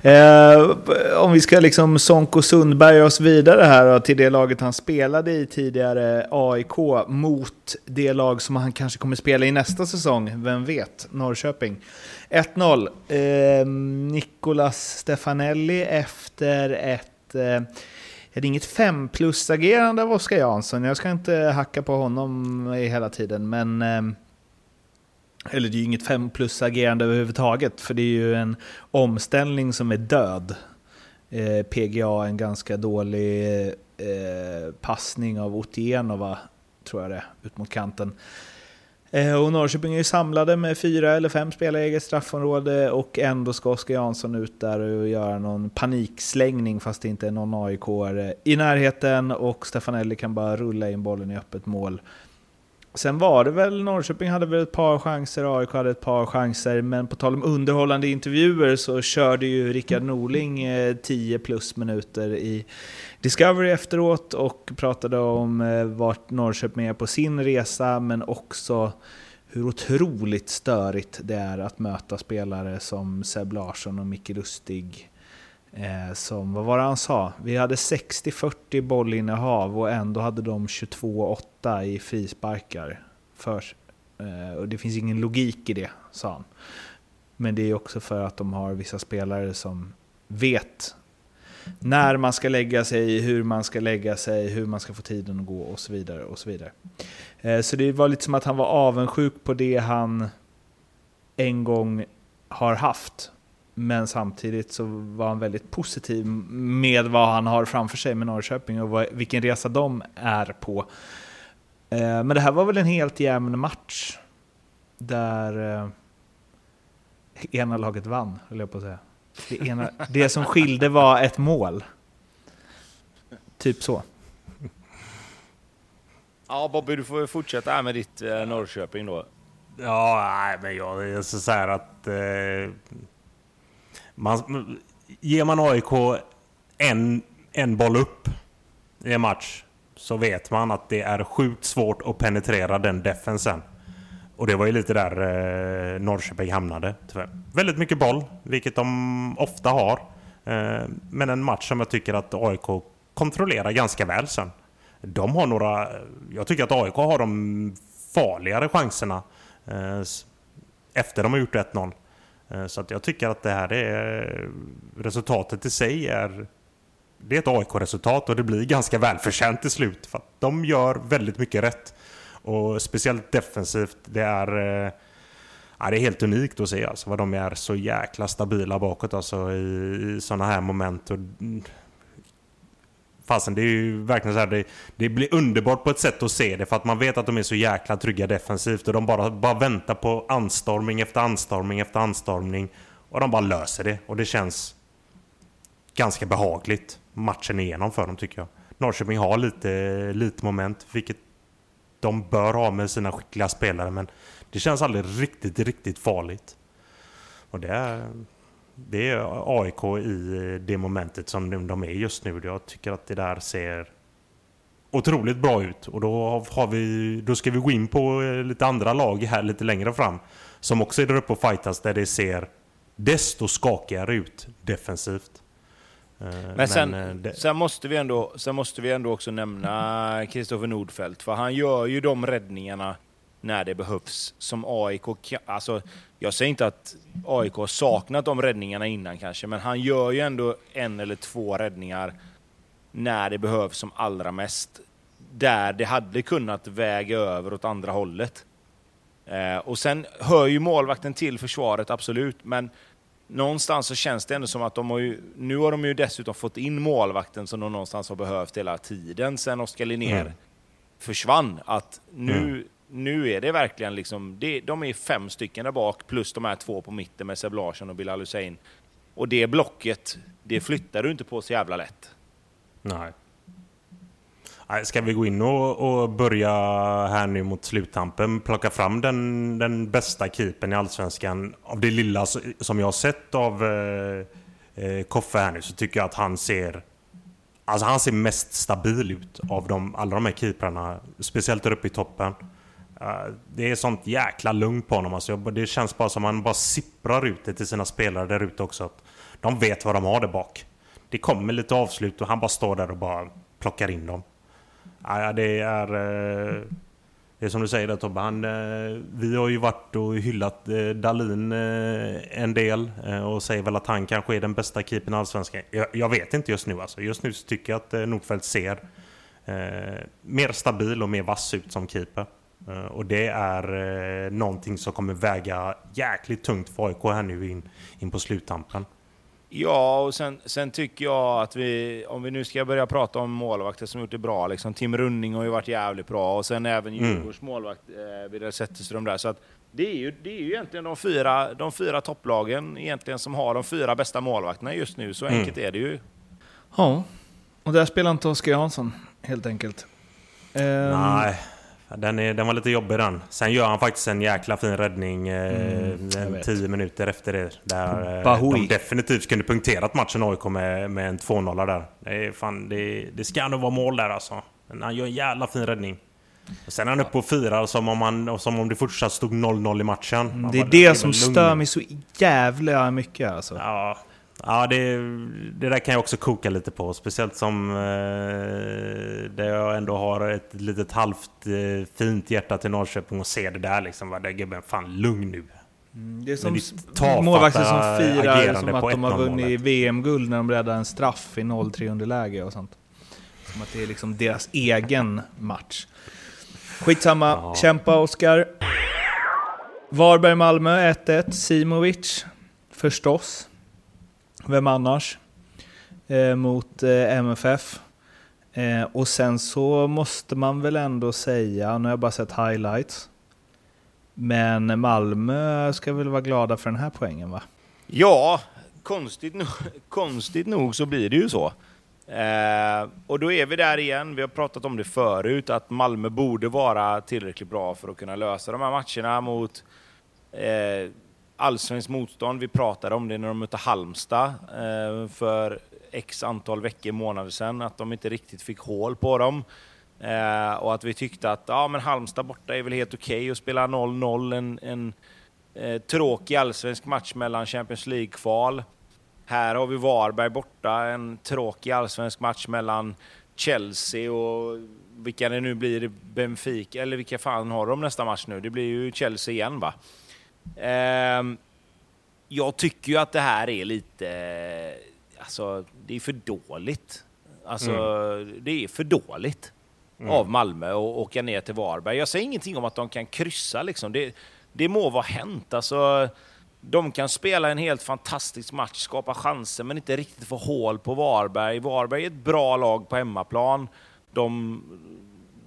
eh, om vi ska liksom Sonko Sundberg oss vidare här till det laget han spelade i tidigare, AIK, mot det lag som han kanske kommer spela i nästa säsong. Vem vet? Norrköping. 1-0. Eh, Nicolas Stefanelli efter ett eh, är det inget 5 plus-agerande av Oskar Jansson. Jag ska inte hacka på honom hela tiden, men... Eh, eller det är ju inget 5 plus-agerande överhuvudtaget, för det är ju en omställning som är död. Eh, PGA en ganska dålig eh, passning av Otienova, tror jag det ut mot kanten. Eh, och Norrköping är ju samlade med fyra eller fem spelare i eget straffområde och ändå ska Oskar Jansson ut där och göra någon panikslängning fast det inte är någon aik i närheten och Stefanelli kan bara rulla in bollen i öppet mål. Sen var det väl, Norrköping hade väl ett par chanser, AIK hade ett par chanser, men på tal om underhållande intervjuer så körde ju Rickard Norling eh, 10 plus minuter i Discovery efteråt och pratade om eh, vart Norrköping är på sin resa, men också hur otroligt störigt det är att möta spelare som Seb Larsson och Micke Lustig. Eh, som, vad var det han sa? Vi hade 60-40 bollinnehav och ändå hade de 22-8 i frisparkar. För, eh, och det finns ingen logik i det, sa han. Men det är också för att de har vissa spelare som vet när man ska lägga sig, hur man ska lägga sig, hur man ska få tiden att gå och så vidare. och Så vidare. Eh, så det var lite som att han var avundsjuk på det han en gång har haft. Men samtidigt så var han väldigt positiv med vad han har framför sig med Norrköping och vilken resa de är på. Eh, men det här var väl en helt jämn match där eh, ena laget vann, höll jag på att säga. Det, ena, det som skilde var ett mål. Typ så. Ja, Bobby, du får fortsätta här med ditt eh, Norrköping då. Ja, nej, men jag är så, så här att... Eh, man, ger man AIK en, en boll upp i en match så vet man att det är sjukt svårt att penetrera den defensen. Och det var ju lite där eh, Norrköping hamnade. Tyvärr. Väldigt mycket boll, vilket de ofta har. Eh, men en match som jag tycker att AIK kontrollerar ganska väl sen. De har några... Jag tycker att AIK har de farligare chanserna eh, efter de har gjort 1-0. Eh, så att jag tycker att det här är... Resultatet i sig är... Det är ett AIK-resultat och det blir ganska välförtjänt till slut. För att de gör väldigt mycket rätt. Och speciellt defensivt, det är... Eh, ja, det är helt unikt att se alltså, vad de är så jäkla stabila bakåt alltså, i, i sådana här moment. Och, mm, fasen det är ju verkligen så här, det, det blir underbart på ett sätt att se det för att man vet att de är så jäkla trygga defensivt och de bara, bara väntar på anstormning efter anstormning efter anstormning och de bara löser det och det känns ganska behagligt matchen igenom för dem tycker jag. Norrköping har lite, lite moment, vilket de bör ha med sina skickliga spelare men det känns aldrig riktigt, riktigt farligt. Och det är, det är AIK i det momentet som de är just nu. Jag tycker att det där ser otroligt bra ut. Och då, har vi, då ska vi gå in på lite andra lag här lite längre fram. Som också är där uppe och fightas där det ser desto skakigare ut defensivt. Eh, men sen, Men det... sen, måste vi ändå, sen måste vi ändå också nämna Kristoffer Nordfeldt, för han gör ju de räddningarna när det behövs som AIK Alltså, jag säger inte att AIK har saknat de räddningarna innan kanske, men han gör ju ändå en eller två räddningar när det behövs som allra mest. Där det hade kunnat väga över åt andra hållet. Eh, och sen hör ju målvakten till försvaret, absolut, men någonstans så känns det ändå som att de har ju, nu har de ju dessutom fått in målvakten som de någonstans har behövt hela tiden sen Oskar Linnér mm. försvann. Att nu, mm nu är det verkligen liksom, det, de är fem stycken där bak plus de här två på mitten med Seb Larsson och Bilal Hussein. Och det blocket, det flyttar du inte på så jävla lätt. Nej. Ska vi gå in och, och, börja här nu mot sluttampen? Plocka fram den, den bästa keepern i Allsvenskan. Av det lilla som jag har sett av eh, eh, Koffe här nu så tycker jag att han ser... Alltså han ser mest stabil ut av de, alla de här keeprarna. Speciellt där uppe i toppen. Uh, det är sånt jäkla lugn på honom. Alltså, det känns bara som att han bara sipprar ut det till sina spelare där ute också. De vet vad de har där bak. Det kommer lite avslut och han bara står där och bara plockar in dem. Ja, det är... Eh, det är som du säger där Tobbe. Han, eh, vi har ju varit och hyllat Dalin en del och säger väl att han kanske är den bästa keepern i Allsvenskan. Jag, jag vet inte just nu alltså. Just nu tycker jag att Nordfeldt ser eh, mer stabil och mer vass ut som keeper. Eh, och det är eh, någonting som kommer väga jäkligt tungt för AIK här nu in, in på sluttampen. Ja, och sen, sen, tycker jag att vi, om vi nu ska börja prata om målvakter som gjort det bra, liksom, Tim Running har ju varit jävligt bra och sen även. Djurgårds mm. målvakt eh, Vidar Zetterström där. Så att det är ju, det är ju egentligen de fyra, de fyra topplagen egentligen som har de fyra bästa målvakterna just nu. Så mm. enkelt är det ju. Ja, och där spelar inte Oskar Jansson helt enkelt. Um... Nej, den, är, den var lite jobbig den. Sen gör han faktiskt en jäkla fin räddning eh, mm, tio minuter efter det. Där eh, de definitivt kunde punkterat matchen AIK med, med en 2-0 där. Det, är fan, det, det ska nog vara mål där alltså. Men han gör en jävla fin räddning. Och sen är han uppe och firar som om, han, som om det fortsatt stod 0-0 i matchen. Mm, det är det, det som stör mig så jävla mycket alltså. Ja, Ja, det, det där kan jag också koka lite på. Speciellt som eh, där jag ändå har ett litet halvt eh, fint hjärta till Norrköping och ser det där liksom. Vad det gubben, fan lugn nu. Mm, det är som målvakter som firar som att de har vunnit VM-guld när de räddar en straff i 0-3 underläge och sånt. Som att det är liksom deras egen match. Skitsamma, ja. kämpa Oskar. Varberg-Malmö 1-1, Simovic. Förstås. Vem annars? Eh, mot eh, MFF. Eh, och sen så måste man väl ändå säga, nu har jag bara sett highlights, men Malmö ska väl vara glada för den här poängen va? Ja, konstigt, no konstigt nog så blir det ju så. Eh, och då är vi där igen, vi har pratat om det förut, att Malmö borde vara tillräckligt bra för att kunna lösa de här matcherna mot eh, allsvenskt motstånd. Vi pratade om det när de mötte Halmstad eh, för x antal veckor, månader sedan, att de inte riktigt fick hål på dem. Eh, och att vi tyckte att ja, men Halmstad borta är väl helt okej okay att spela 0-0, en, en eh, tråkig allsvensk match mellan Champions League-kval. Här har vi Varberg borta, en tråkig allsvensk match mellan Chelsea och vilka det nu blir, Benfica, eller vilka fan har de nästa match nu? Det blir ju Chelsea igen va? Eh, jag tycker ju att det här är lite... Alltså, det är för dåligt. Alltså, mm. det är för dåligt mm. av Malmö att åka ner till Varberg. Jag säger ingenting om att de kan kryssa liksom. Det, det må vara hänt. Alltså, De kan spela en helt fantastisk match, skapa chanser, men inte riktigt få hål på Varberg. Varberg är ett bra lag på hemmaplan. De,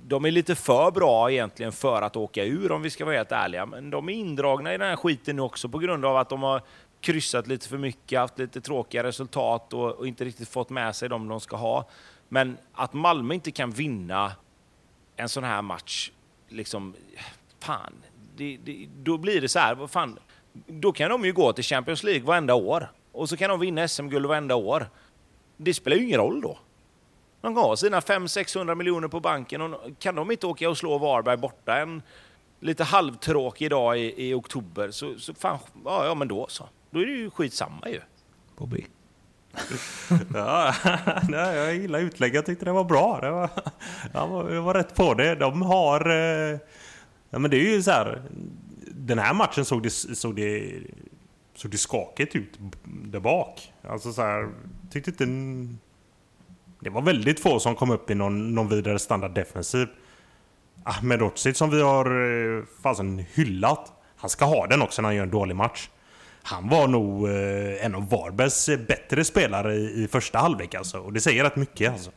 de är lite för bra egentligen för att åka ur om vi ska vara helt ärliga. Men de är indragna i den här skiten nu också på grund av att de har kryssat lite för mycket, haft lite tråkiga resultat och, och inte riktigt fått med sig dem de ska ha. Men att Malmö inte kan vinna en sån här match, liksom, fan, det, det, då blir det så här, vad fan, då kan de ju gå till Champions League varenda år. Och så kan de vinna SM-guld varenda år. Det spelar ju ingen roll då. De har sina 500-600 miljoner på banken och kan de inte åka och slå Varberg borta en lite halvtråkig dag i, i oktober så, så fan, ja, ja men då så. Då är det ju skitsamma ju. Bobby. ja, nej, jag gillar utlägget. Jag tyckte det var bra. Det var, jag, var, jag var rätt på det. De har... Eh, ja, men det är ju så här. Den här matchen såg det, såg det, såg det skakigt ut där bak. Alltså så här, tyckte inte... Det var väldigt få som kom upp i någon, någon vidare standard defensiv. Ahmed Otsic som vi har eh, fasen hyllat. Han ska ha den också när han gör en dålig match. Han var nog eh, en av Varbergs bättre spelare i, i första halvlek alltså. Och det säger rätt mycket alltså.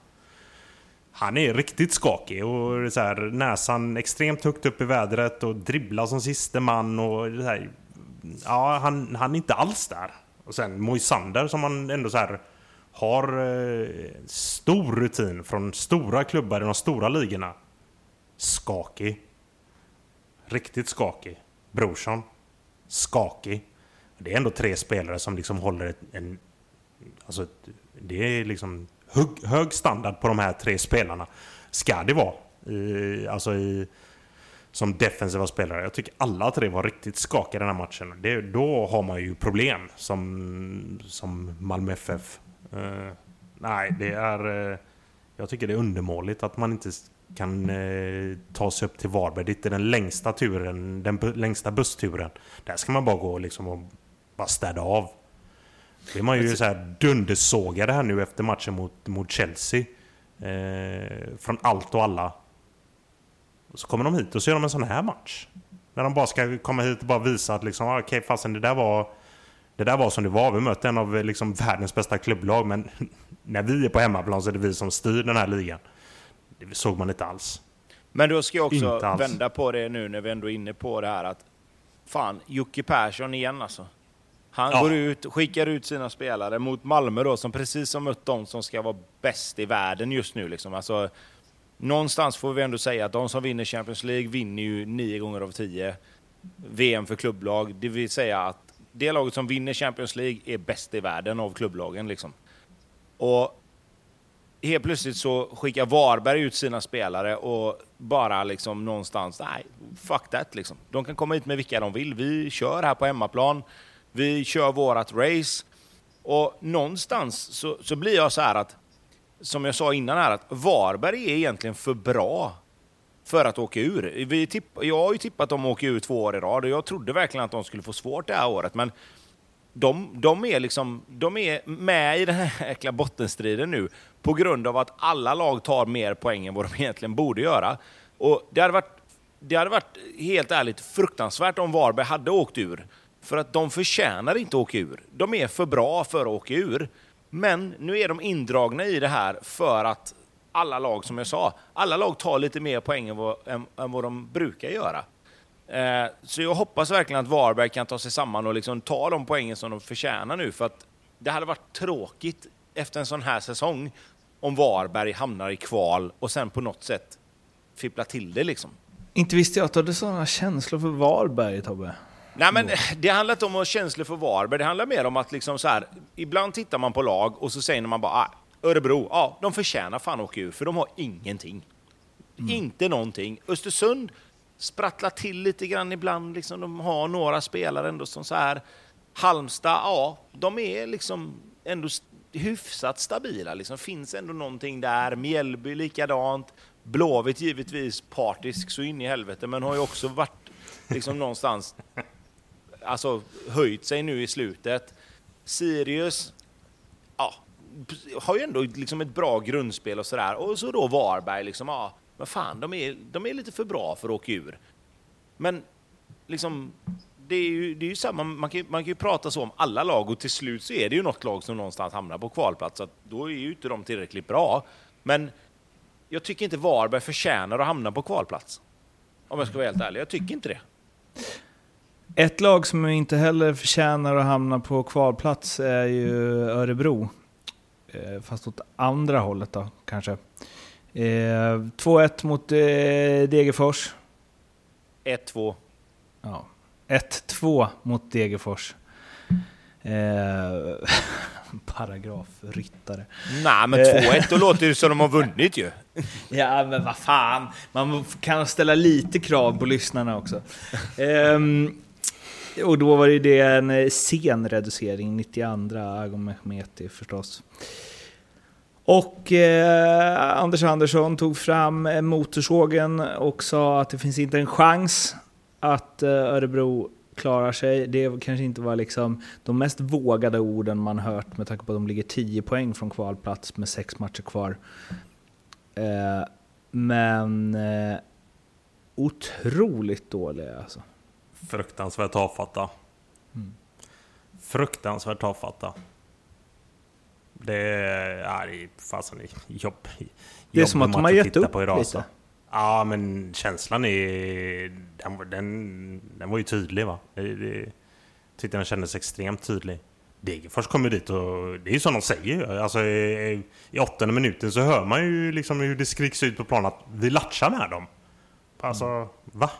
Han är riktigt skakig och så här, näsan extremt högt upp i vädret och dribblar som siste man och så här, Ja, han, han är inte alls där. Och sen Moisander som man ändå så här har eh, stor rutin från stora klubbar i de stora ligorna. Skakig. Riktigt skakig. Brorsson. Skakig. Det är ändå tre spelare som liksom håller ett, en... Alltså, det är liksom hög, hög standard på de här tre spelarna. Ska det vara. I, alltså i, som defensiva spelare. Jag tycker alla tre var riktigt skakiga den här matchen. Det, då har man ju problem som, som Malmö FF. Uh, nej, det är... Uh, jag tycker det är undermåligt att man inte kan uh, ta sig upp till Varberg. Det är den längsta turen, den längsta bussturen. Där ska man bara gå liksom och bara städa av. Det är man ju så här dundersågade här nu efter matchen mot, mot Chelsea. Från allt och alla. Och så kommer de hit och så gör de en sån här match. När de bara ska komma hit och bara visa att liksom, ah, okej okay, fasen det där var... Det där var som det var. Vi mötte en av liksom, världens bästa klubblag men när vi är på hemmaplan så är det vi som styr den här ligan. Det såg man inte alls. Men då ska jag också vända på det nu när vi ändå är inne på det här att fan, Jocke Persson igen alltså. Han ja. går ut, skickar ut sina spelare mot Malmö då, som precis har mött de som ska vara bäst i världen just nu. Liksom. Alltså, någonstans får vi ändå säga att de som vinner Champions League vinner ju nio gånger av tio VM för klubblag. Det vill säga att det laget som vinner Champions League är bäst i världen av klubblagen. Liksom. Och helt plötsligt så skickar Varberg ut sina spelare och bara liksom någonstans, nej, fuck that liksom. De kan komma hit med vilka de vill. Vi kör här på hemmaplan. Vi kör vårat race. Och någonstans så, så blir jag så här att, som jag sa innan här, att Varberg är egentligen för bra för att åka ur. Vi tipp, jag har ju tippat att de åker ur två år i rad och jag trodde verkligen att de skulle få svårt det här året. Men de, de, är liksom, de är med i den här jäkla bottenstriden nu på grund av att alla lag tar mer poäng än vad de egentligen borde göra. Och det hade varit, det hade varit helt ärligt fruktansvärt om Varberg hade åkt ur. För att de förtjänar inte att åka ur. De är för bra för att åka ur. Men nu är de indragna i det här för att alla lag, som jag sa, alla lag tar lite mer poäng än vad, än, än vad de brukar göra. Eh, så jag hoppas verkligen att Varberg kan ta sig samman och liksom ta de poängen som de förtjänar nu. För att det hade varit tråkigt efter en sån här säsong om Varberg hamnar i kval och sen på något sätt fippla till det liksom. Inte visste jag att du hade sådana känslor för Varberg, Tobbe. Nej, men det handlar inte om att ha känslor för Varberg. Det handlar mer om att liksom så här, ibland tittar man på lag och så säger man bara ah, Örebro, ja, de förtjänar fan att åka ur, för de har ingenting. Mm. Inte någonting. Östersund sprattlar till lite grann ibland. Liksom, de har några spelare ändå som så här. Halmstad, ja, de är liksom ändå hyfsat stabila. Liksom. Finns ändå någonting där. Mjällby likadant. Blåvitt givetvis partisk så in i helvete, men har ju också varit liksom någonstans alltså, höjt sig nu i slutet. Sirius ja, har ju ändå liksom ett bra grundspel och sådär. Och så då Varberg, liksom, ja, men fan, de är, de är lite för bra för att åka ur. Men liksom, det är ju, det är ju samma, man kan, man kan ju prata så om alla lag och till slut så är det ju något lag som någonstans hamnar på kvalplats, så att då är ju inte de tillräckligt bra. Men jag tycker inte Varberg förtjänar att hamna på kvalplats. Om jag ska vara helt ärlig, jag tycker inte det. Ett lag som inte heller förtjänar att hamna på kvalplats är ju Örebro. Eh, fast åt andra hållet då, kanske. Eh, 2-1 mot eh, Degerfors. 1-2. Ja. 1-2 mot Degerfors. Eh, paragrafryttare. Nej, men 2-1, då låter det som de har vunnit ju. Ja, men vad fan. Man kan ställa lite krav på lyssnarna också. Ehm, och då var det en eh, sen reducering, 92 Agon Mehmeti förstås. Och eh, Anders Andersson tog fram eh, motorsågen och sa att det finns inte en chans att eh, Örebro klarar sig. Det kanske inte var liksom de mest vågade orden man hört med tanke på att de ligger 10 poäng från kvalplats med sex matcher kvar. Eh, men eh, otroligt dåliga alltså. Fruktansvärt tafatta. Mm. Fruktansvärt tafatta. Det är, ja, det är fasen jobb. Det är som att de har gett upp lite. Alltså. Ja, men känslan är... Den, den, den var ju tydlig va? Det, det, tyckte den kändes extremt tydlig. Degerfors kommer dit och det är ju som de säger. Alltså, i, I åttonde minuten så hör man ju liksom hur det skriks ut på planen att vi latchar med dem. Alltså, mm. va?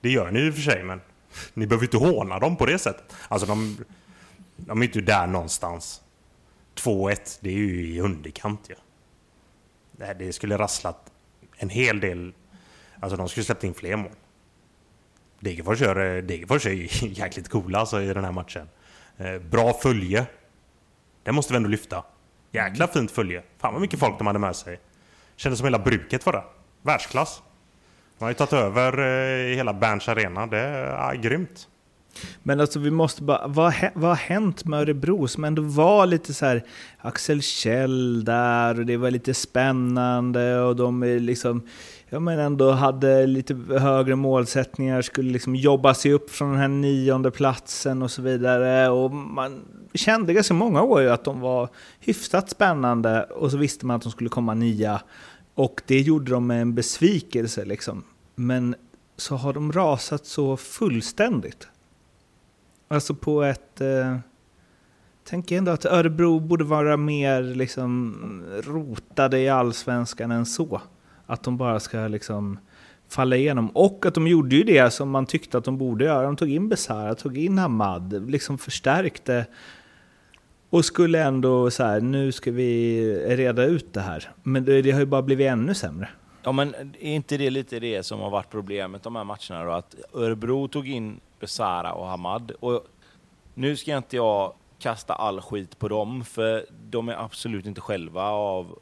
Det gör ni i och för sig, men ni behöver inte håna dem på det sättet. Alltså, de, de är inte där någonstans. 2-1, det är ju i underkant ju. Ja. Det skulle rasslat en hel del. Alltså de skulle släppt in fler mål. Degerfors, är eh, Degerfors är jäkligt coola alltså, i den här matchen. Eh, bra följe. Det måste vi ändå lyfta. Jäkla fint följe. Fan vad mycket folk de hade med sig. Kändes som hela bruket var där. Världsklass. De har ju tagit över eh, hela Berns Arena. Det är ja, grymt. Men alltså vi måste bara, vad, vad har hänt med Örebro som ändå var lite så här Axel Kjell där och det var lite spännande och de liksom, ja men ändå hade lite högre målsättningar, skulle liksom jobba sig upp från den här nionde platsen och så vidare. Och man kände ganska många år ju att de var hyfsat spännande och så visste man att de skulle komma nia. Och det gjorde de med en besvikelse liksom. Men så har de rasat så fullständigt. Alltså på ett... Eh, tänker ändå att Örebro borde vara mer liksom rotade i allsvenskan än så. Att de bara ska liksom falla igenom. Och att de gjorde ju det som man tyckte att de borde göra. De tog in Besara, tog in Hamad, liksom förstärkte. Och skulle ändå så här, nu ska vi reda ut det här. Men det, det har ju bara blivit ännu sämre. Ja, men är inte det lite det som har varit problemet de här matcherna då? Att Örebro tog in Besara och Hamad. Och nu ska inte jag kasta all skit på dem, för de är absolut inte själva av,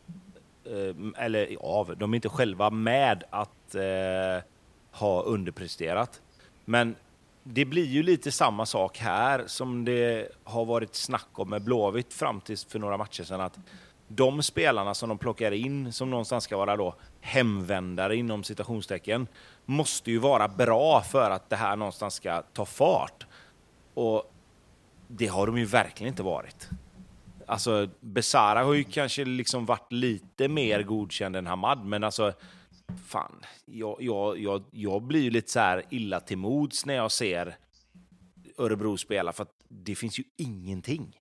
eh, eller av, de är inte själva med att eh, ha underpresterat. Men det blir ju lite samma sak här som det har varit snack om med Blåvitt fram till för några matcher sedan. Att de spelarna som de plockar in, som någonstans ska vara då hemvändare inom citationstecken, måste ju vara bra för att det här någonstans ska ta fart. Och det har de ju verkligen inte varit. Alltså, Besara har ju kanske liksom varit lite mer godkänd än Hamad, men alltså, fan, jag, jag, jag, jag blir ju lite så här illa till mods när jag ser Örebro spela, för att det finns ju ingenting.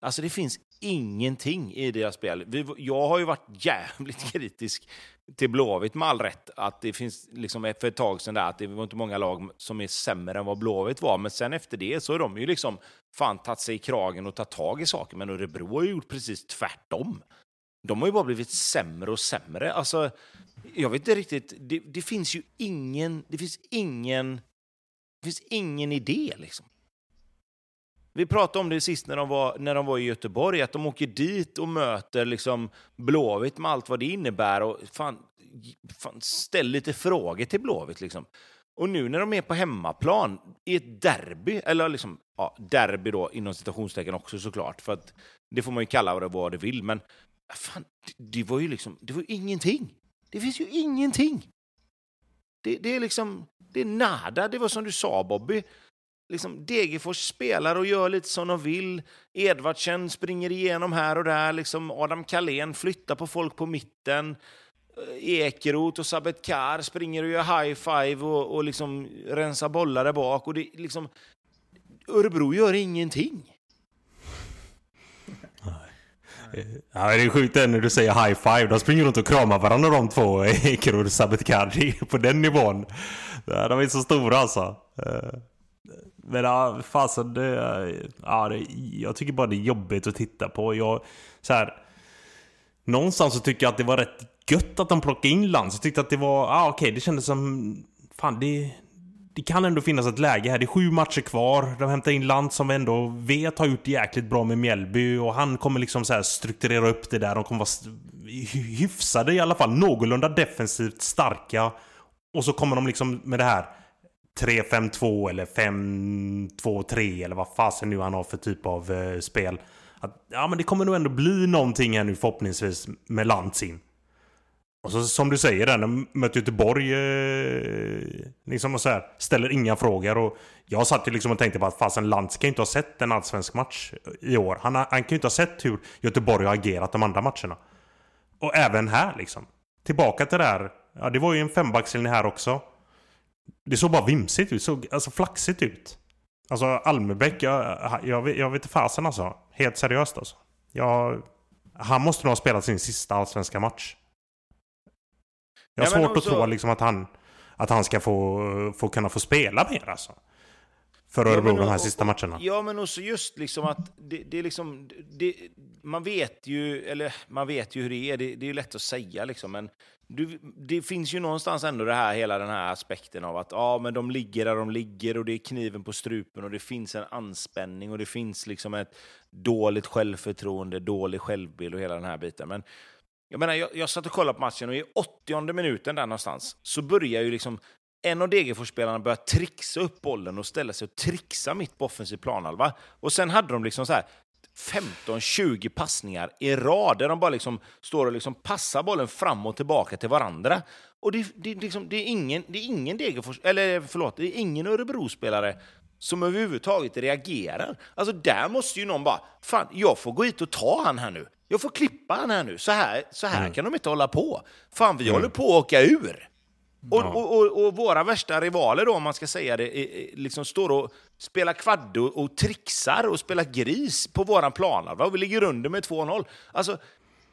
Alltså det finns ingenting i deras spel. jag har ju varit jävligt kritisk till Blåvitt med all rätt. Att det finns liksom för ett tag sedan där att det var inte många lag som är sämre än vad Blåvitt var. Men sen efter det så har de ju liksom fan tagit sig i kragen och tagit tag i saker. Men Örebro har ju gjort precis tvärtom. De har ju bara blivit sämre och sämre. Alltså, jag vet inte riktigt. Det, det finns ju ingen, det finns ingen, det finns ingen idé liksom. Vi pratade om det sist när de var, när de var i Göteborg, att de åker dit och möter liksom Blåvitt med allt vad det innebär. Och fan, fan ställ lite frågor till Blåvitt. Liksom. Och nu när de är på hemmaplan i ett derby, eller liksom, ja, derby då inom citationstecken också såklart, för att det får man ju kalla det vad det vill, men fan, det, det var ju liksom, det var ju ingenting. Det finns ju ingenting. Det, det är liksom, det är nada, det var som du sa Bobby. liksom, Degerfors spelar och gör lite som de vill. Edvardsen springer igenom här och där. Liksom Adam Kalén flyttar på folk på mitten. Ekerot Ekeroth och Sabetkar springer och gör high five och, och liksom rensar bollar där bak. Och det, liksom, Örebro gör ingenting. Ja, det är sjukt när du säger high five. De springer runt och kramar varandra de två, Ekeroth och Sabetkari. På den nivån. De är så stora alltså. Eh, men ja, fasen det, ja, det, jag tycker bara det är jobbigt att titta på. Jag, så här, någonstans så tycker jag att det var rätt gött att de plockade in Lantz. Jag tyckte att det var, ja ah, okej, okay, det kändes som, fan det, det kan ändå finnas ett läge här. Det är sju matcher kvar. De hämtar in Lantz som vi ändå vet har gjort jäkligt bra med Mjällby. Och han kommer liksom så strukturera upp det där. De kommer vara hyfsade i alla fall. Någorlunda defensivt starka. Och så kommer de liksom med det här 3-5-2 eller 5-2-3 eller vad fasen nu han har för typ av eh, spel. Att, ja men det kommer nog ändå bli någonting här nu förhoppningsvis med Lantz in. Och så som du säger där, när möter Göteborg eh, liksom och så här, ställer inga frågor. Och jag satt ju liksom och tänkte på att fasen Lantz kan ju inte ha sett en allsvensk match i år. Han, han kan ju inte ha sett hur Göteborg har agerat de andra matcherna. Och även här liksom. Tillbaka till det här. Ja, det var ju en fembackslinje här också. Det såg bara vimsigt ut, såg alltså flaxigt ut. Alltså Almebäck, jag, jag, jag vet inte fasen alltså. Helt seriöst alltså. Jag, han måste nog ha spelat sin sista allsvenska match. Jag har ja, svårt också... att tro liksom att, han, att han ska få, få kunna få spela mer alltså. För Örebro ja, de här sista matcherna. Ja, men också just liksom att det, det är liksom... Det, man vet ju, eller man vet ju hur det är, det, det är ju lätt att säga liksom, men du, det finns ju någonstans ändå det här, hela den här aspekten av att ja, men de ligger där de ligger och det är kniven på strupen och det finns en anspänning och det finns liksom ett dåligt självförtroende, dålig självbild och hela den här biten. Men jag menar, jag, jag satt och kollade på matchen och i 80 minuten där någonstans så börjar ju liksom en av Degerforsspelarna börjar trixa upp bollen och ställa sig och trixa mitt på offensiv planhalva. Och sen hade de liksom så här 15-20 passningar i rad där de bara liksom står och liksom passar bollen fram och tillbaka till varandra. Och det, det, liksom, det är ingen, det är ingen Degerfors, eller förlåt, det är ingen Örebro-spelare som överhuvudtaget reagerar. Alltså där måste ju någon bara, fan, jag får gå hit och ta han här nu. Jag får klippa han här nu. Så här, så här mm. kan de inte hålla på. Fan, vi mm. håller på att åka ur. Och, ja. och, och, och, våra värsta rivaler då, om man ska säga det, liksom står och spelar kvaddo och trixar och spelar gris på våran planhalva och vi ligger under med 2-0. Alltså,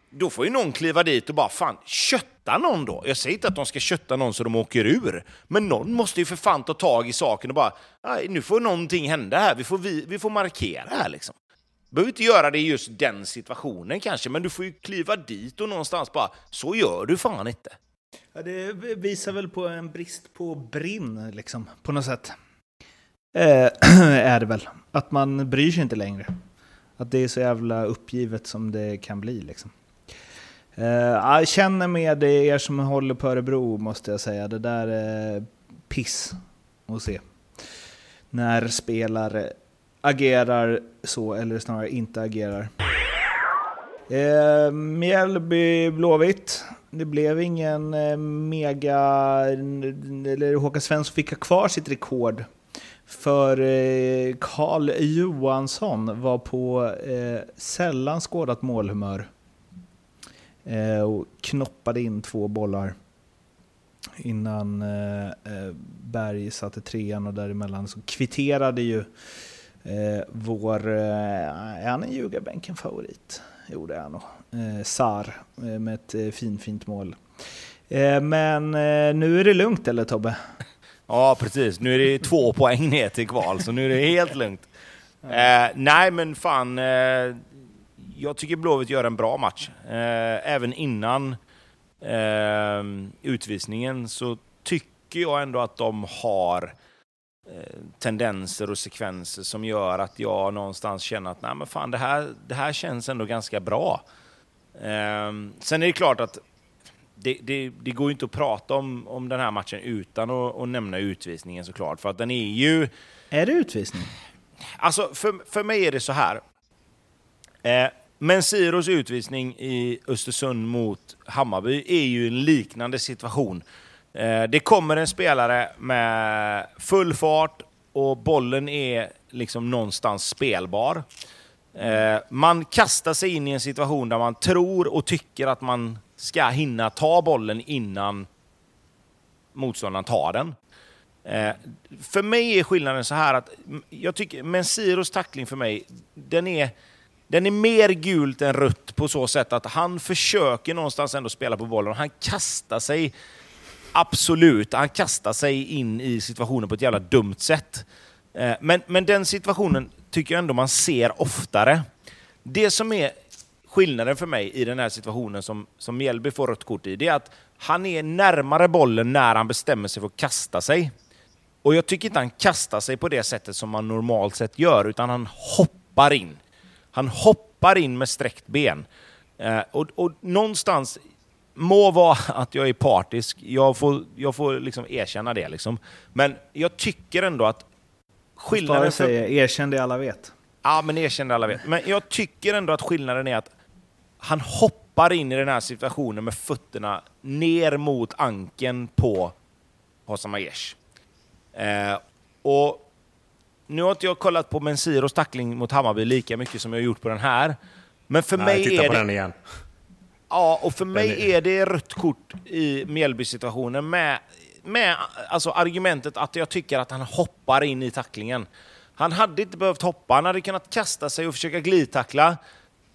då får ju någon kliva dit och bara fan, kötta någon då. Jag säger inte att de ska kötta någon så de åker ur, men någon måste ju för fan ta tag i saken och bara, nu får någonting hända här, vi får, vi, vi får markera här liksom. Du behöver inte göra det i just den situationen kanske, men du får ju kliva dit och någonstans bara, så gör du fan inte. Ja, det visar väl på en brist på brinn, liksom, på något sätt. Eh, är det väl. Att man bryr sig inte längre. Att det är så jävla uppgivet som det kan bli, liksom. Eh, jag känner med er som håller på Örebro, måste jag säga. Det där är piss att se. När spelare agerar så, eller snarare inte agerar. Eh, Mjällby Blåvitt. Det blev ingen eh, mega... Eller Håkan Svensson fick ha kvar sitt rekord. För eh, Karl Johansson var på eh, sällan skådat målhumör. Eh, och knoppade in två bollar innan eh, eh Berg satte trean och däremellan så kvitterade ju eh, vår, eh, är han en ljugarbänken-favorit? Jo det är han nog. Eh, Sar eh, med ett eh, fin, fint mål. Eh, men nu är det lugnt eller Tobbe? Ja precis, nu är det två poäng ner till kval så nu är det helt lugnt. nej men fan, jag tycker Blåvitt gör en bra match. även innan utvisningen så tycker jag ändå att de har Eh, tendenser och sekvenser som gör att jag någonstans känner att Nej, men fan, det, här, det här känns ändå ganska bra. Um, sen är det klart att det, det, det, går inte att prata om, om den här matchen utan att, att nämna utvisningen såklart. För att den är ju... Är det utvisning? Alltså, för, för mig är det så här. Eh, Mensiros utvisning i Östersund mot Hammarby är ju en liknande situation Eh, Eh, det kommer en spelare med full fart, och bollen är liksom någonstans spelbar. Eh, man kastar sig in i en situation där man tror och tycker att man ska hinna ta bollen innan motståndaren tar den. Eh, för mig är skillnaden så här att jag tycker Mensiros tackling för mig, den är, den är mer gult än rött på så sätt att han försöker någonstans ändå spela på bollen. Han kastar sig, absolut, han kastar sig in i situationen på ett jävla dumt sätt. Eh, men, men den situationen tycker jag ändå man ser oftare. Det som är skillnaden för mig i den här situationen som, som Mjällby får rött kort i, det är att han är närmare bollen när han bestämmer sig för att kasta sig. Och jag tycker inte han kastar sig på det sättet som man normalt sett gör, utan han hoppar in. Han hoppar in med sträckt ben. Eh, och, och någonstans, må vara att jag är partisk, jag får, jag får liksom erkänna det. Liksom. Men jag tycker ändå att skillnaden... För... säger erkänn det alla vet. Ja, men erkänn det alla vet. Men jag tycker ändå att skillnaden är att han hoppar in i den här situationen med fötterna ner mot anken på Hossam Aiesh. Eh, och nu har inte jag kollat på Mensiros tackling mot Hammarby lika mycket som jag har gjort på den här. Men för Nej, mig titta är på det... den igen. Ja, och för mig är det rött kort i Mjällby-situationen med, med alltså argumentet att jag tycker att han hoppar in i tacklingen. Han hade inte behövt hoppa, han hade kunnat kasta sig och försöka glidtackla.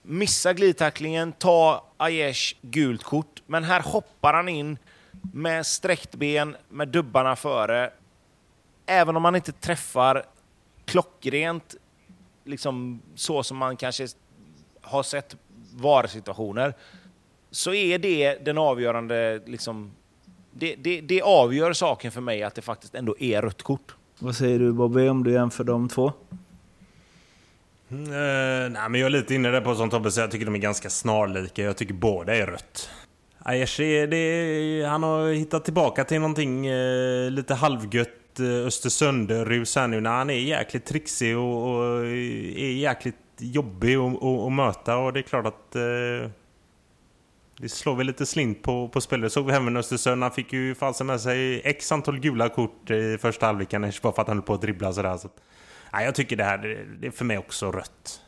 Missa glidtacklingen, ta Aiesh gult kort. Men här hoppar han in med sträckt ben, med dubbarna före även om man inte träffar klockrent, liksom så som man kanske har sett VAR-situationer, så är det den avgörande, liksom, det, det, det avgör saken för mig att det faktiskt ändå är rött kort. Vad säger du Bobby om du jämför de två? Mm, eh, nej, men jag är lite inne där på som Tobbe säger, jag tycker de är ganska snarlika. Jag tycker båda är rött. Aiesh, han har hittat tillbaka till någonting eh, lite halvgött Eh, Östersund-rus här nu när han är jäkligt trixig och, och är jäkligt jobbig att möta och det är klart att det slår väl lite slint på, på spelet. Såg vi även Östersund, han fick ju fasen med sig x antal gula kort i första halvleken bara för att han höll på att dribbla sådär. Så, nej, jag tycker det här, det, det är för mig också rött.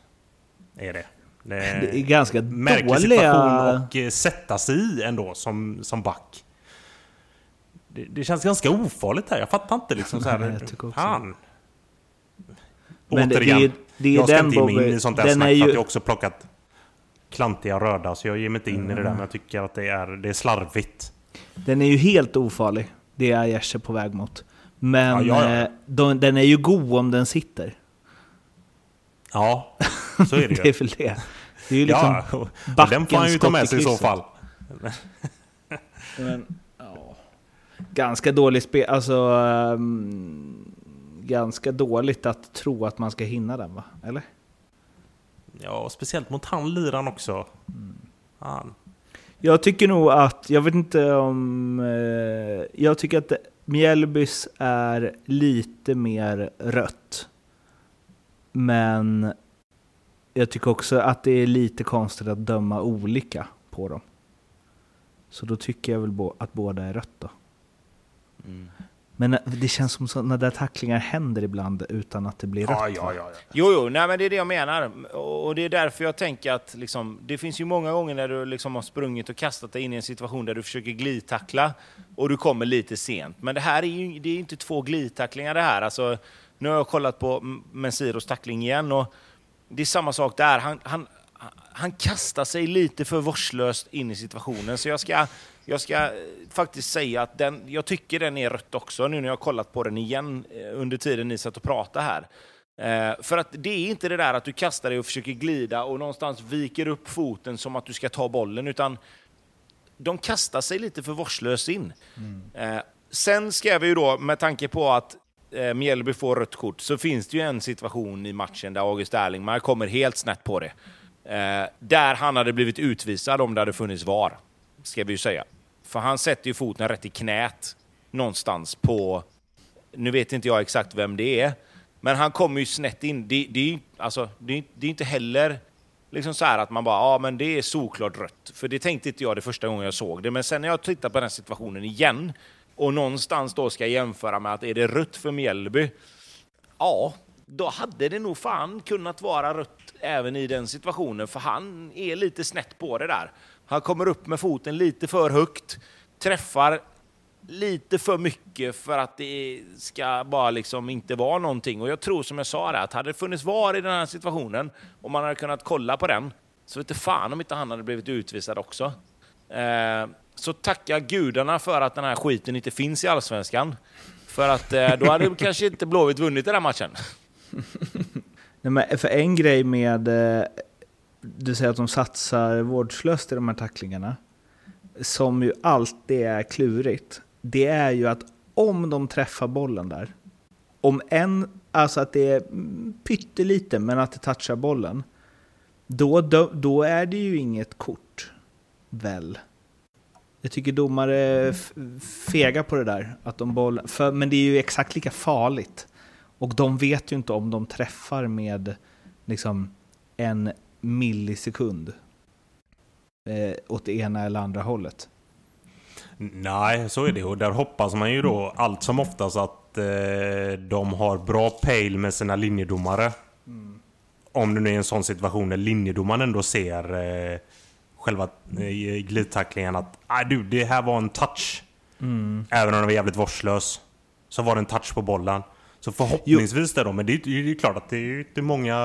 Är det. Det är, det är ganska märklig dåliga... situation att eh, sätta sig i ändå som, som back det, det, känns ganska ofarligt här. Jag fattar inte liksom så här. Nej, fan. Men Återigen, det, det, är jag ska den inte ge mig in i sånt där snack ju... att jag också plockat klantiga röda. Så jag ger mig inte in mm. i det där. Men jag tycker att det är, det är slarvigt. Den är ju helt ofarlig. Det är Aiesh på väg mot. Men ja, ja, ja. Eh, de, den är ju god om den sitter. Ja, så är det ju. det är väl det. Det är ju liksom ja, den får han ju ta med sig i så fall. Men, ganska dålig spel, alltså um, ganska dåligt att tro att man ska hinna den va? Eller? Ja, speciellt mot han liran också. Mm. Jag tycker nog att, jag vet inte om... Eh, jag tycker att Mjällbys är lite mer rött. Men jag tycker också att det är lite konstigt att döma olika på dem. Så då tycker jag väl att båda är rött då. Mm. Men det känns som sådana där tacklingar händer ibland utan att det blir ja, rätt. Ja, ja, ja. Jo, jo, nej, men det är det jag menar. Och det är därför jag tänker att liksom, det finns ju många gånger när du liksom har sprungit och kastat dig in i en situation där du försöker glidtackla och du kommer lite sent. Men det här är ju det är inte två glidtacklingar det här. Alltså, nu har jag kollat på Mensiros tackling igen och det är samma sak där. Han, han, han kastar sig lite för vårdslöst in i situationen. Så jag ska jag ska eh, faktiskt säga att den, jag tycker den är rött också, nu när jag har kollat på den igen eh, under tiden ni satt och pratade här. Eh, för att det är inte det där att du kastar dig och försöker glida och någonstans viker upp foten som att du ska ta bollen, utan de kastar sig lite för vårdslöst in. Mm. Eh, sen ska vi ju då, med tanke på att eh, Mjällby får rött kort, så finns det ju en situation i matchen där August Erlingmark kommer helt snett på det. Eh, där han hade blivit utvisad om det hade funnits VAR ska vi ju säga. För han sätter ju foten rätt i knät någonstans på... Nu vet inte jag exakt vem det är, men han kommer ju snett in. Det, det, alltså, det, det är inte heller liksom så att man bara, ja men det är såklart rött. För det tänkte inte jag det första gången jag såg det. Men sen när jag tittar på den situationen igen och någonstans då ska jämföra med att är det rött för Mjällby? ja, då hade det nog fan kunnat vara rött även i den situationen, för han är lite snett på det där. Han kommer upp med foten lite för högt, träffar lite för mycket för att det ska bara liksom inte vara någonting. Och jag tror som jag sa det, att hade det funnits VAR i den här situationen och man hade kunnat kolla på den, så vet fan om inte han hade blivit utvisad också. Eh, så tacka gudarna för att den här skiten inte finns i Allsvenskan. För att eh, då hade kanske inte Blåvitt vunnit den här matchen. Nej, men för en grej med, eh, du säger att de satsar vårdslöst i de här tacklingarna, som ju alltid är klurigt, det är ju att om de träffar bollen där, om en, alltså att det är pyttelite, men att det touchar bollen, då, då, då är det ju inget kort, väl? Jag tycker domare är fega på det där. Att de boll, för, men det är ju exakt lika farligt. Och de vet ju inte om de träffar med liksom en millisekund eh, åt det ena eller andra hållet. Nej, så är det. Och där hoppas man ju då allt som oftast att eh, de har bra pejl med sina linjedomare. Mm. Om det nu är en sån situation där linjedomaren ändå ser eh, själva eh, glidtacklingen att ah, du, det här var en touch. Mm. Även om den var jävligt vårdslös. Så var det en touch på bollen. Så förhoppningsvis det då, men det är, det är klart att det är inte många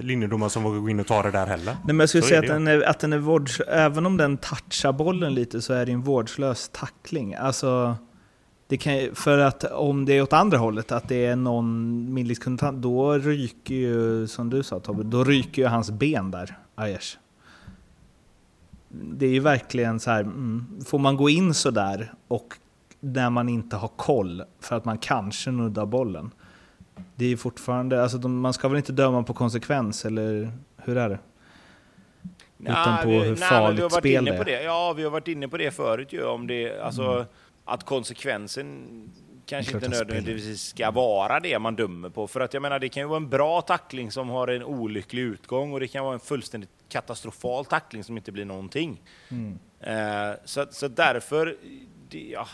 linjedomare som vågar gå in och ta det där heller. Nej, men jag skulle så säga att den, är, att den är vårds... Även om den touchar bollen lite så är det en vårdslös tackling. Alltså, det kan, för att om det är åt andra hållet, att det är någon millisekund, då ryker ju, som du sa Tobbe, då ryker ju hans ben där, Ayers. Det är ju verkligen så här, mm, får man gå in så där och när man inte har koll för att man kanske nuddar bollen. Det är fortfarande, alltså de, man ska väl inte döma på konsekvens, eller hur är det? Utan på hur farligt spel det är. Det. Ja, vi har varit inne på det förut ju, om det, alltså mm. att konsekvensen kanske inte nödvändigtvis ska vara det man dömer på. För att jag menar, det kan ju vara en bra tackling som har en olycklig utgång och det kan vara en fullständigt katastrofal tackling som inte blir någonting. Mm. Eh, så, så därför, det, ja,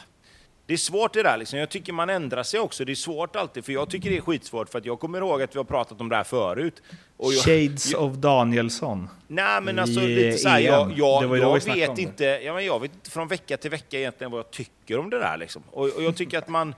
det är svårt det där liksom. Jag tycker man ändrar sig också. Det är svårt alltid, för jag tycker det är skitsvårt, för att jag kommer ihåg att vi har pratat om det här förut. Och jag, Shades jag, of Danielsson. Nej men alltså lite såhär, jag, jag, jag vet inte, ja, men jag vet inte från vecka till vecka egentligen vad jag tycker om det där liksom. Och, och jag tycker att man,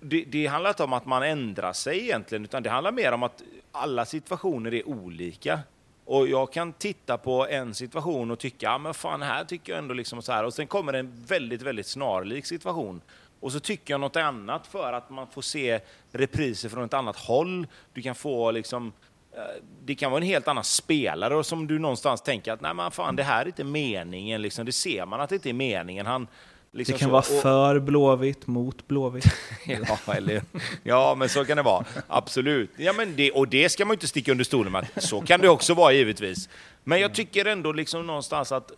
det, det handlar inte om att man ändrar sig egentligen, utan det handlar mer om att alla situationer är olika. Och jag kan titta på en situation och tycka, ja men fan här tycker jag ändå liksom så här. Och sen kommer en väldigt, väldigt snarlik situation. Och så tycker jag något annat för att man får se repriser från ett annat håll. Du kan få liksom, eh, det kan vara en helt annan spelare och som du någonstans tänker att nej men fan det här är inte meningen. Liksom. Det ser man att det inte är meningen. Han, Liksom det kan så. vara för Blåvitt mot Blåvitt. ja, eller, ja, men så kan det vara. Absolut. Ja, men det, och det ska man inte sticka under stolen med. Så kan det också vara givetvis. Men jag tycker ändå liksom någonstans att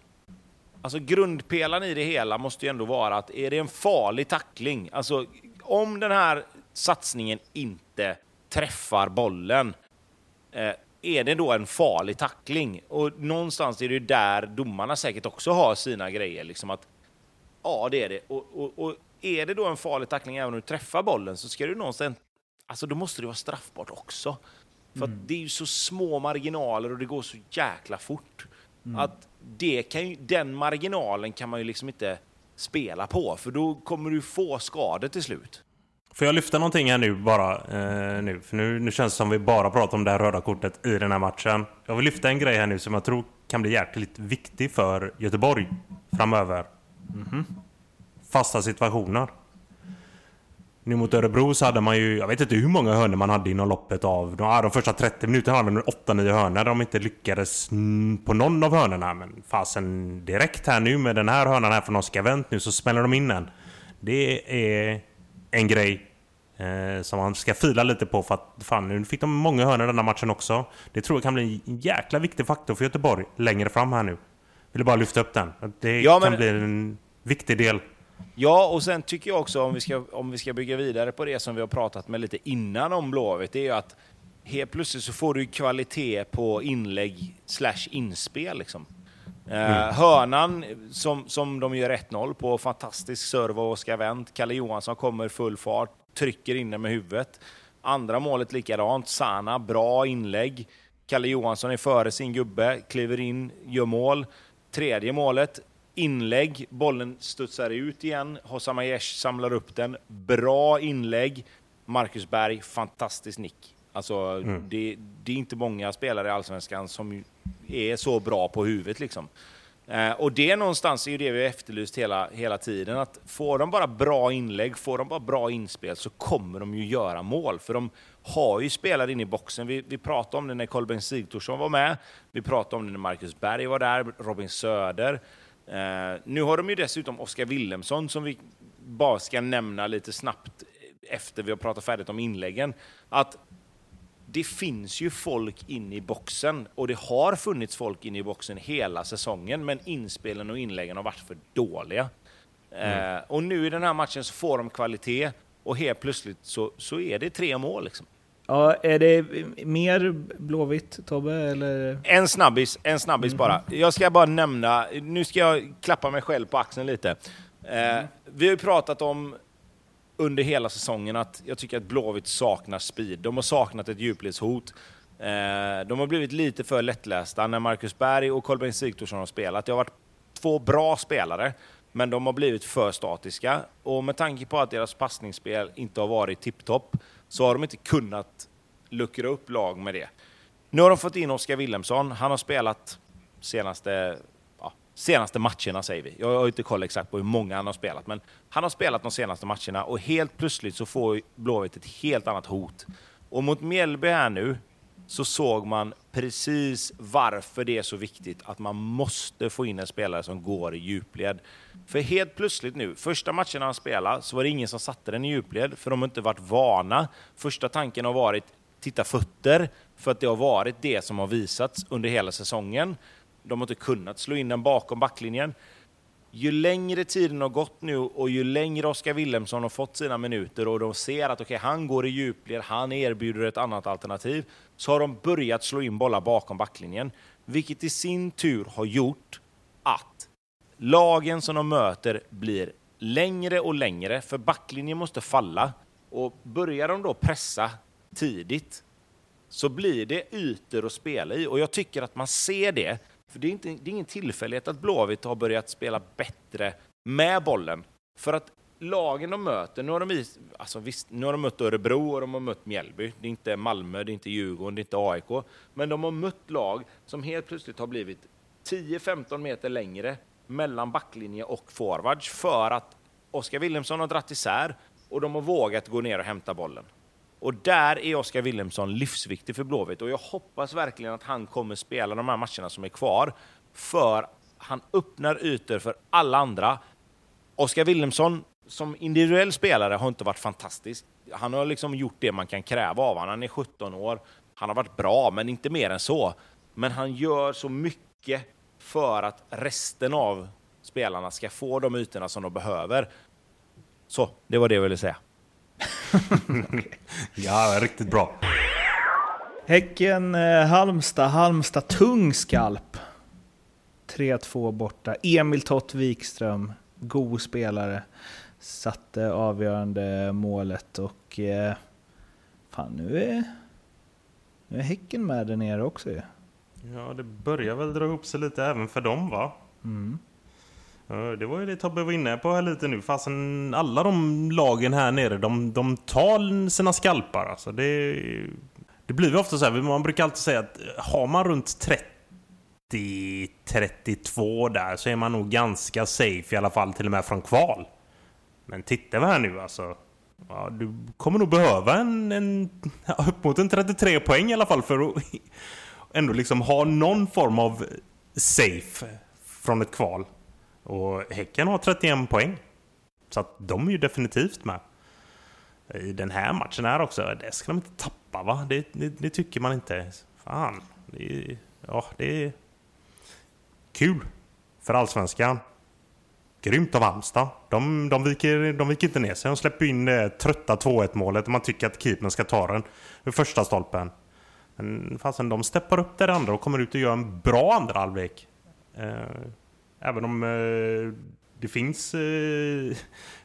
alltså grundpelaren i det hela måste ju ändå vara att är det en farlig tackling, alltså om den här satsningen inte träffar bollen, eh, är det då en farlig tackling? Och någonstans är det ju där domarna säkert också har sina grejer. Liksom att Ja, det är det. Och, och, och är det då en farlig tackling även om du träffar bollen så ska du någonstans... Alltså då måste det vara straffbart också. För mm. det är ju så små marginaler och det går så jäkla fort. Mm. Att det kan ju, den marginalen kan man ju liksom inte spela på, för då kommer du få skador till slut. Får jag lyfta någonting här nu bara? Eh, nu? För nu, nu känns det som vi bara pratar om det här röda kortet i den här matchen. Jag vill lyfta en grej här nu som jag tror kan bli jäkligt viktig för Göteborg framöver. Mm. Fasta situationer. Nu mot Örebro så hade man ju, jag vet inte hur många hörnor man hade inom loppet av... De, de första 30 minuterna hade man 8-9 hörnor. De inte lyckades på någon av hörnorna. Men fasen direkt här nu med den här hörnan här från Oskar Wendt nu så smäller de in en. Det är en grej eh, som man ska fila lite på för att fan nu fick de många hörnor denna matchen också. Det tror jag kan bli en jäkla viktig faktor för Göteborg längre fram här nu. Vill bara lyfta upp den. Det ja, kan bli en viktig del. Ja, och sen tycker jag också om vi, ska, om vi ska bygga vidare på det som vi har pratat med lite innan om Blåvitt, det är ju att helt plötsligt så får du kvalitet på inlägg slash inspel. Liksom. Eh, mm. hörnan som, som de gör 1-0 på, fantastisk serve av Oskar Wendt. Kalle Johansson kommer full fart, trycker in den med huvudet. Andra målet likadant. Sana, bra inlägg. Kalle Johansson är före sin gubbe, kliver in, gör mål. Tredje målet, inlägg, bollen studsar ut igen. Hossam Aiesh samlar upp den. Bra inlägg. Marcus Berg, fantastisk nick. Alltså, mm. det, det, är inte många spelare i Allsvenskan som är så bra på huvudet. Liksom. Eh, och det någonstans är ju det vi har efterlyst hela, hela tiden. Att får de bara bra inlägg, får de bara bra inspel så kommer de ju göra mål. För de har ju spelare in i boxen. Vi, vi pratade om det när Kolben Sigthorsson var med. Vi pratade om det när Marcus Berg var där, Robin Söder. Eh, nu har de ju dessutom Oskar Willemsson som vi bara ska nämna lite snabbt efter vi har pratat färdigt om inläggen. Att det finns ju folk inne i boxen och det har funnits folk inne i boxen hela säsongen, men inspelen och inläggen har varit för dåliga. Mm. Eh, och nu i den här matchen så får de kvalitet och helt plötsligt så, så är det tre mål. Liksom. Ja, är det mer Blåvitt, Tobbe? Eller? En snabbis, en snabbis mm. bara. Jag ska bara nämna, nu ska jag klappa mig själv på axeln lite. Eh, mm. Vi har ju pratat om under hela säsongen att jag tycker att Blåvitt saknar speed. De har saknat ett djupledshot. Eh, de har blivit lite för lättlästa när Marcus Berg och Kolbeinn Sigthorsson har spelat. Det har varit två bra spelare, men de har blivit för statiska. Och med tanke på att deras passningsspel inte har varit tipptopp så har de inte kunnat luckra upp lag med det. Nu har de fått in Oskar Willemsson. Han har spelat senaste senaste matcherna säger vi. Jag har inte koll exakt på hur många han har spelat, men han har spelat de senaste matcherna och helt plötsligt så får Blåvitt ett helt annat hot. Och mot Mjällby här nu så såg man precis varför det är så viktigt att man måste få in en spelare som går i djupled. För helt plötsligt nu, första matchen han spelade, så var det ingen som satte den i djupled, för de har inte varit vana. Första tanken har varit titta fötter, för att det har varit det som har visats under hela säsongen. De har inte kunnat slå in den bakom backlinjen. Ju längre tiden har gått nu och ju längre Oskar Willemsson har fått sina minuter och de ser att okay, han går i djupled, han erbjuder ett annat alternativ, så har de börjat slå in bollar bakom backlinjen. Vilket i sin tur har gjort att lagen som de möter blir längre och längre, för backlinjen måste falla. Och börjar de då pressa tidigt så blir det ytor att spela i. Och jag tycker att man ser det för det är, inte, det är ingen tillfällighet att Blåvitt har börjat spela bättre med bollen. För att lagen de möter, nu har de, alltså visst, nu har de mött Örebro och de har mött Mjällby. Det är inte Malmö, det är inte Djurgården, det är inte AIK. Men de har mött lag som helt plötsligt har blivit 10-15 meter längre mellan backlinje och forwards för att Oskar Wilhelmsson har dratt isär och de har vågat gå ner och hämta bollen. Och där är Oskar Wilhelmsson livsviktig för Blåvitt och jag hoppas verkligen att han kommer spela de här matcherna som är kvar. För han öppnar ytor för alla andra. Oskar Wilhelmsson som individuell spelare har inte varit fantastisk. Han har liksom gjort det man kan kräva av honom. Han är 17 år. Han har varit bra, men inte mer än så. Men han gör så mycket för att resten av spelarna ska få de ytorna som de behöver. Så, det var det jag ville säga. ja, riktigt bra. Häcken, eh, Halmstad, Halmstad, tung skalp. 3-2 borta. Emil Tott Wikström, god spelare, satte avgörande målet och eh, fan nu är, nu är Häcken med där nere också ju. Ja, det börjar väl dra ihop sig lite även för dem va? Mm. Det var ju det Tobbe var inne på här lite nu. Fasen, alla de lagen här nere, de, de tar sina skalpar. Alltså det, det blir ju ofta så här, man brukar alltid säga att eh, har man runt 30-32 där så är man nog ganska safe i alla fall till och med från kval. Men tittar vi här nu alltså. Ja, du kommer nog behöva en, en upp mot en 33 poäng i alla fall för att ändå liksom ha någon form av safe från ett kval. Och Häcken har 31 poäng. Så att de är ju definitivt med. I den här matchen här också. Det ska de inte tappa va? Det, det, det tycker man inte. Fan. Det är, ja, det är kul för Allsvenskan. Grymt av Halmstad. De, de, viker, de viker inte ner sig. De släpper in det trötta 2-1 målet och man tycker att keepern ska ta den vid första stolpen. Men fasen, de steppar upp där andra och kommer ut och gör en bra andra halvlek. Eh, Även om eh, det finns, eh,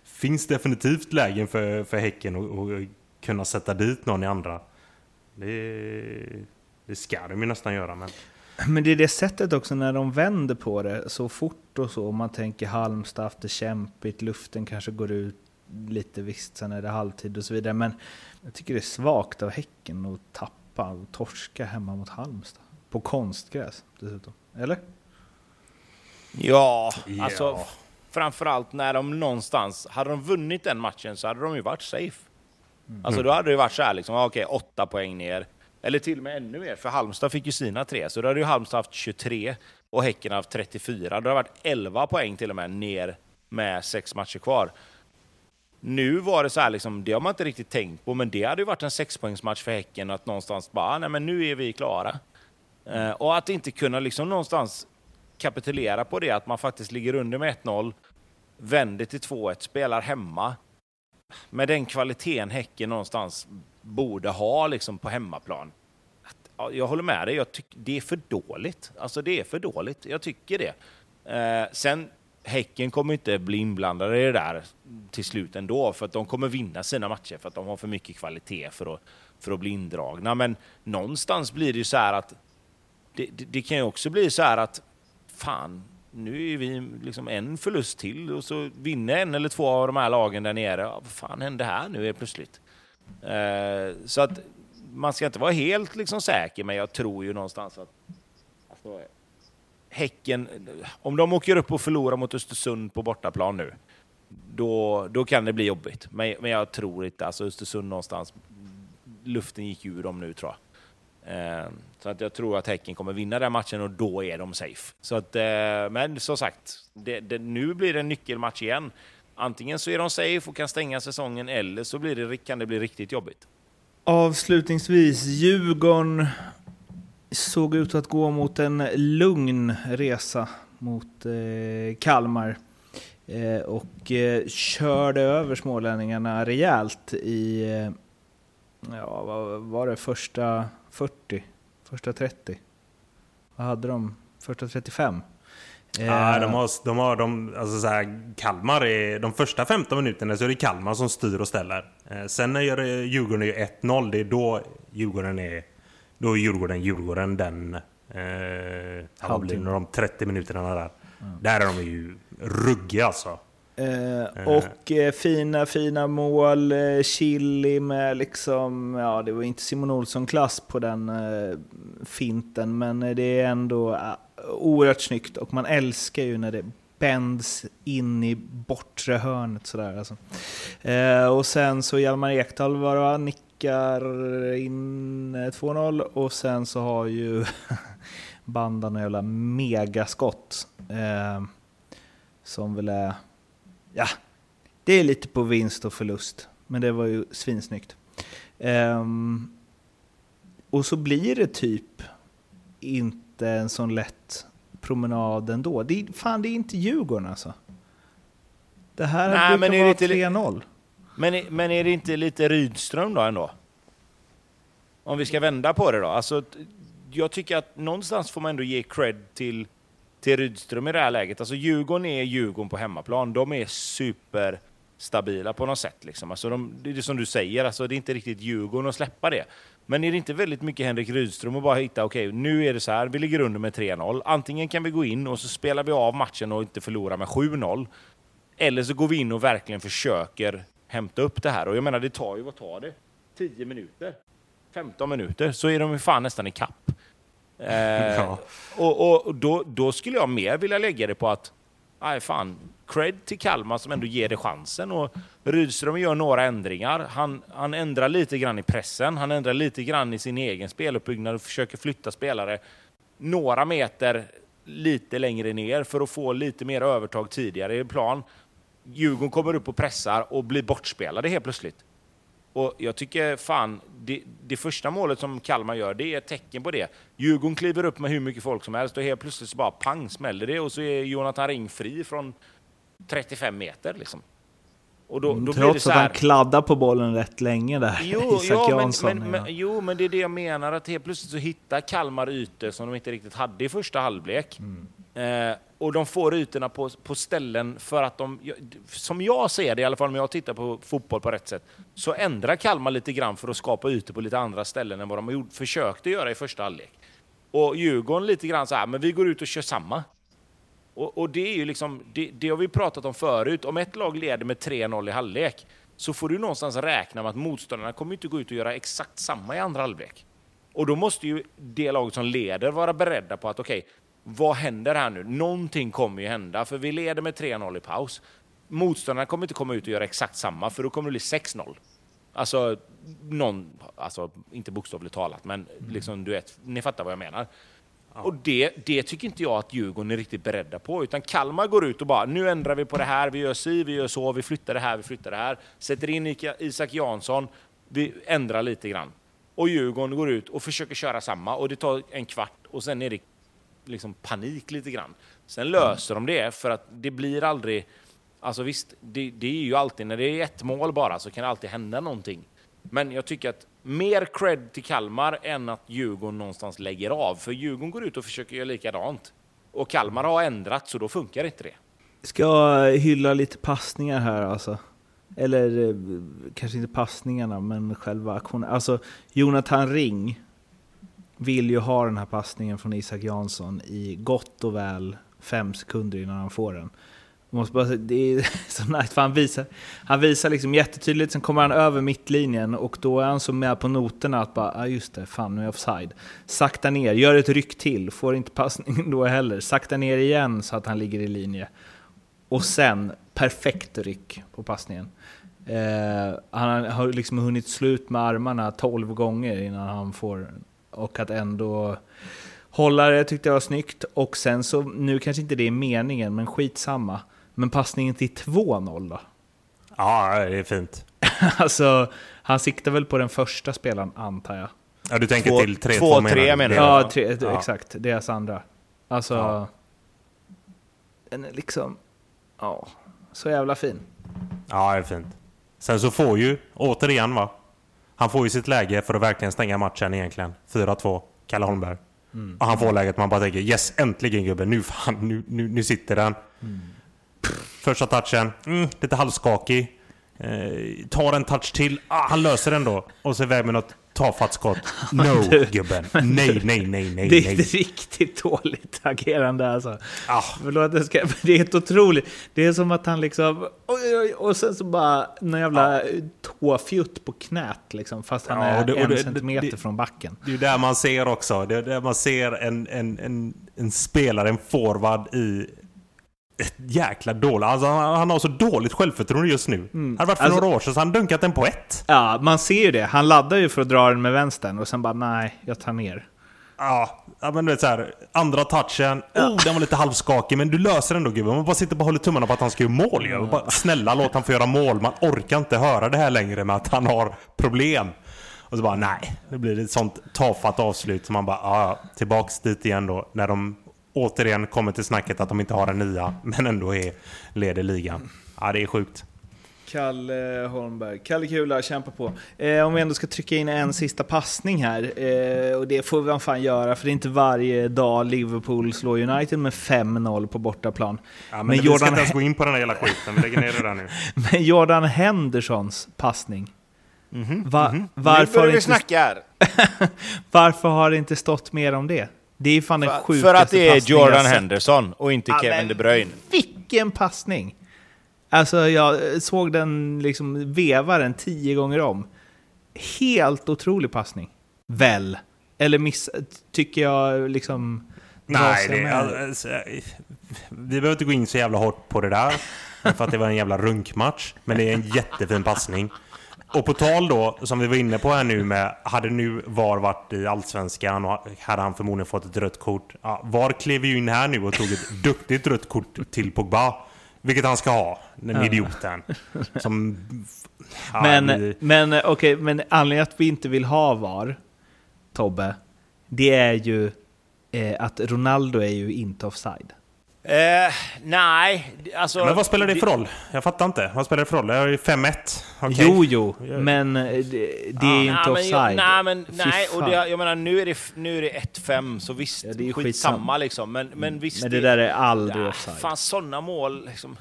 finns definitivt lägen för, för Häcken att kunna sätta dit någon i andra. Det, det ska de ju nästan göra. Men... Men det är det sättet också när de vänder på det så fort och så. Man tänker Halmstad haft det kämpigt, luften kanske går ut lite visst, sen är det halvtid och så vidare. Men jag tycker det är svagt av Häcken att tappa och torska hemma mot Halmstad. På konstgräs dessutom. Eller? Ja, Ja. alltså framförallt när de någonstans, hade de vunnit den matchen så hade de ju varit safe. Alltså då hade det varit så här liksom, okej, åtta poäng ner. Eller till och med ännu mer, för Halmstad fick ju sina tre. Så då hade ju Halmstad haft 23 och Häcken haft 34. Då hade det varit 11 poäng till och med ner med sex matcher kvar. Nu var det så här, liksom, det har man inte riktigt tänkt på, men det hade ju varit en sexpoängsmatch för Häcken att någonstans bara, "Ah, nej men nu är vi klara. Eh, och att inte kunna liksom någonstans kapitulera på det, att man faktiskt ligger under med 1-0, vänder till 2-1, spelar hemma. Med den kvaliteten Häcken någonstans borde ha liksom på hemmaplan. Att, ja, jag håller med dig, jag det är för dåligt. Alltså det är för dåligt, jag tycker det. Eh, sen, Häcken kommer inte bli inblandade i det där till slut ändå, för att de kommer vinna sina matcher för att de har för mycket kvalitet för att, för att bli indragna. Men någonstans blir det ju så här att det, det, det kan ju också bli så här att fan, nu är vi liksom en förlust till och så vinner en eller två av de här lagen där nere. Ja, vad fan hände här nu helt plötsligt? Eh, så att man ska inte vara helt liksom säker, men jag tror ju någonstans att alltså, Häcken, om de åker upp och förlorar mot Östersund på bortaplan nu, då, då kan det bli jobbigt. Men, men jag tror inte, alltså Östersund någonstans, luften gick ur dem nu tror jag. Eh, Så att jag tror att Häcken kommer vinna den matchen och då är de safe. Så att, eh, men som sagt, det, det, nu blir det en nyckelmatch igen. Antingen så är de safe och kan stänga säsongen eller så blir det, kan det bli riktigt jobbigt. Avslutningsvis, Djurgården såg ut att gå mot en lugn resa mot eh, Kalmar. Eh, och eh, körde över smålänningarna rejält i, eh, ja vad var det, första 40? Första 30? Vad hade de? Första 35? Ja, Eh, de har, de har de, alltså så här, Kalmar är, de första 15 minuterna så är det Kalmar som styr och ställer. Eh, sen när gör det- Djurgården är 1-0, det är då Djurgården är, då är Djurgården, Djurgården den, eh, det, de 30 minuterna där. Där är de ju ruggiga alltså. Eh, och eh, fina, fina mål. Eh, Chili med liksom, ja det var inte Simon Olsson-klass på den eh, finten, men eh, det är ändå eh, oerhört snyggt och man älskar ju när det bänds in i bortre hörnet sådär. Alltså. Eh, och sen så Hjalmar Ekdal var det, nickar in eh, 2-0 och sen så har ju Bandan jävla megaskott. Eh, som väl är ja, det är lite på vinst och förlust. Men det var ju svinsnyggt. Ehm, och så blir det typ inte en sån lätt promenad ändå. Det är, fan, det är inte Djurgården alltså. Det här Nej, brukar vara inte li- 3-0. Men, är- men är det inte lite Rydström då ändå? Om vi ska vända på det då. Alltså, jag tycker att någonstans får man ändå ge cred till, till Rydström i det här läget. Alltså Djurgården är Djurgården på hemmaplan. De är superstabila på något sätt. Liksom. Alltså de, det är som du säger, alltså, det är inte riktigt Djurgården att släppa det. Men är det inte väldigt mycket Henrik Rydström att bara hitta, okej, nu är det så här, vi ligger under med 3-0. Antingen kan vi gå in och så spelar vi av matchen och inte förlora med 7-0. Eller så går vi in och verkligen försöker hämta upp det här. Och jag menar, det tar ju, vad tar det? 10 minuter? 15 minuter? Så är de ju fan nästan i kapp. Eh, Ja. Och, och då, då skulle jag mer vilja lägga det på att, nej fan, cred till Kalmar som ändå ger det chansen. Och Rydström gör några ändringar. Han, han ändrar lite grann i pressen, han ändrar lite grann i sin egen speluppbyggnad och försöker flytta spelare några meter lite längre ner för att få lite mer övertag tidigare i plan. Djurgården kommer upp och pressar och blir bortspelade helt plötsligt. Och jag tycker fan, det, det första målet som Kalmar gör, det är ett tecken på det. Djurgården kliver upp med hur mycket folk som helst och helt plötsligt så bara pang smäller det och så är Jonathan Ring fri från 35 meter liksom. Och då, då det Trots att han kladdar på bollen rätt länge där. Jo, Isak ja, Jansson. men, ja. men, jo, men det är det jag menar, att helt plötsligt så hittar Kalmar ytor som de inte riktigt hade i första halvlek. Eh, och de får ytorna på, på ställen för att de, som jag ser det i alla fall om jag tittar på fotboll på rätt sätt, så ändrar Kalmar lite grann för att skapa ytor på lite andra ställen än vad de gjort, försökte göra i första halvlek. Och Djurgården lite grann så här, men vi går ut och kör samma. Och, och det är ju liksom, det, det har vi pratat om förut, om ett lag leder med 3-0 i halvlek, så får du någonstans räkna med att motståndarna kommer inte gå ut och göra exakt samma i andra halvlek. Och då måste ju det laget som leder vara beredda på att okej, okay, vad händer här nu? Någonting kommer ju hända, för vi leder med 3-0 i paus. Motståndarna kommer inte komma ut och göra exakt samma, för då kommer det bli 6-0. Alltså, någon, alltså inte bokstavligt talat, men liksom, du vet, ni fattar vad jag menar. Ja. Och det, det tycker inte jag att Djurgården är riktigt beredda på, utan Kalmar går ut och bara nu ändrar vi på det här, vi gör si, vi gör så, vi flyttar det här, vi flyttar det här, sätter in Isak Jansson, vi ändrar lite grann. Och Djurgården går ut och försöker köra samma och det tar en kvart och sen är det liksom panik lite grann. Sen löser de det, för att det blir aldrig... Alltså visst, det, det, är ju alltid, när det är ett mål bara så kan det alltid hända någonting. Men jag tycker att mer cred till Kalmar än att Djurgården någonstans lägger av. För Djurgården går ut och försöker göra likadant. Och Kalmar har ändrat, så då funkar inte det. Ska jag hylla lite passningar här alltså? Eller eh, kanske inte passningarna, men själva aktionen. Alltså, Jonathan Ring vill ju ha den här passningen från Isak Jansson i gott och väl fem sekunder innan han får den. måste bara, det är så nice, för han visar, han visar liksom jättetydligt, sen kommer han över mittlinjen och då är han så med på noterna att bara, ah just det, fan nu är jag offside. Sakta ner, gör ett ryck till, får inte passningen då heller. Sakta ner igen så att han ligger i linje. Och sen, perfekt ryck på passningen. Eh, han har liksom hunnit slut med armarna 12 gånger innan han får och att ändå hålla det tyckte jag var snyggt. Och sen så, nu kanske inte det är meningen, men skitsamma. Men passningen till 2-0 då? Ja, det är fint. alltså, han siktar väl på den första spelaren, antar jag. Ja, du tänker två, till 3-2 menar, menar du? Ja, tre, ja, exakt. Deras andra. Alltså, ja. den är liksom... Ja, så jävla fin. Ja, det är fint. Sen så får ju, återigen va, han får ju sitt läge för att verkligen stänga matchen egentligen. 4-2, Kalle Holmberg. Mm. Och han får läget man bara tänker yes, äntligen gubben, nu fan, nu, nu, nu sitter den. Mm. Första touchen, mm, lite halvskakig. Eh, tar en touch till, ah, han löser den då. Och så iväg med något tafatt skott. No, du, gubben. Nej, nej, nej, nej. Det är ett riktigt dåligt agerande alltså. Ah. Förlåt, det, ska, det är helt otroligt. Det är som att han liksom... Oj, oj, och sen så bara någon jävla ah. tåfjutt på knät liksom. Fast han ja, är det, en det, centimeter det, från backen. Det är där man ser också. Det är där man ser en, en, en, en spelare, en forward i jäkla dåligt. Alltså, han, har så dåligt självförtroende just nu. Mm. Hade varit för alltså, några år sedan så han dunkat den på ett. Ja, man ser ju det. Han laddar ju för att dra den med vänstern och sen bara nej, jag tar ner. Ja, men du vet så här, andra touchen, oh, den var lite halvskakig, men du löser den då gubben. Man bara sitter och håller tummarna på att han ska göra mål. Ja. Bara, snälla låt han få göra mål. Man orkar inte höra det här längre med att han har problem. Och så bara nej, det blir ett sånt tafatt avslut som man bara, ja, tillbaks dit igen då. När de återigen kommer till snacket att de inte har en nia, men ändå är, leder ligan. Ja, det är sjukt. Kalle Holmberg. Kalle Kula, kämpa på. Eh, om vi ändå ska trycka in en sista passning här, eh, och det får vi fan göra, för det är inte varje dag Liverpool slår United med 5-0 på bortaplan. Ja, men, men Jordan... vi ska inte ens gå in på den här jävla skiten, vi lägger ner det där nu. men Jordan Hendersons passning. Mm -hmm. Va mm -hmm. Varför nu börjar vi inte... snacka här! varför har det inte stått mer om det? Det är fan den sjukaste För att det är Jordan Henderson och inte ja, Kevin De Bruyne. Vilken passning! Alltså jag såg den liksom veva den tio gånger om. Helt otrolig passning. Väl? Eller miss, tycker jag liksom... Nej, det, alltså, vi behöver inte gå in så jävla hårt på det där. För att det var en jävla runkmatch. Men det är en jättefin passning. Och på tal då, som vi var inne på här nu med, hade nu VAR varit i Allsvenskan och hade han förmodligen fått ett rött kort. Ja, VAR klev ju in här nu och tog ett duktigt rött kort till Pogba. Vilket han ska ha, den ja. idioten. Som, ja, men vi... men okej, okay, men anledningen att vi inte vill ha VAR, Tobbe, det är ju eh, att Ronaldo är ju inte offside. Eh, nej, alltså... Men vad spelar det för roll? Jag fattar inte. Vad spelar det för roll? Det är ju 5-1. Okej. Jo, jo, men eh, det, det är ju inte offside. nej, men, nej och det, jag menar nu är det, nu är det 1-5, så visst, Ja, det är skitsamma skitsamma. liksom. Men, men visst... Men det där är aldrig ja, offside. Fan, sådana mål liksom.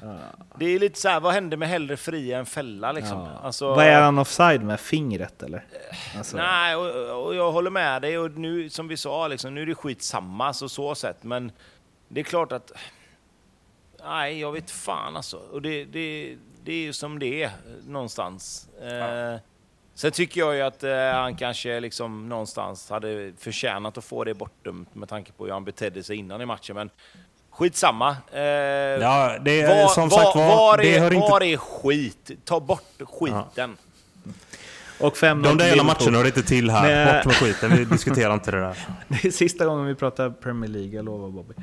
Det är lite så här, vad hände med hellre fria än fälla liksom? Ja. Alltså, Vad är han offside med? Fingret eller? Alltså, Nej, och, och jag håller med dig. Och nu, som vi sa, liksom, nu är det skitsamma så så sätt. Men det är klart att... Nej, jag vet fan alltså. Och det, det, det är ju som det är någonstans. Eh, sen tycker jag ju att eh, han kanske liksom någonstans hade förtjänat att få det bortdömt med tanke på hur han betedde sig innan i matchen. Men skitsamma. Eh, Ja, det är var, som var, sagt var, var, det är, hör inte... var är skit? Ta bort skiten. Och 5-0 De där jävla matcherna hör inte till här. Nej. Bort med skiten, vi diskuterar inte det där. Det är sista gången vi pratar Premier League, jag lovar Bobby.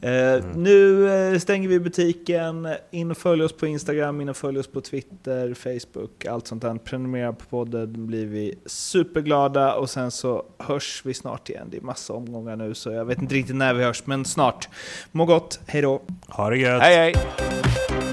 Eh, Mm. Nu eh, stänger vi butiken. In och följ oss på Instagram, in och följ oss på Twitter, Facebook, allt sånt där. Prenumerera på podden, blir vi superglada. Och sen så hörs vi snart igen. Det är massa omgångar nu, så jag vet inte riktigt när vi hörs, men snart. Må gott, hej då! Ha det gött! Hej hej!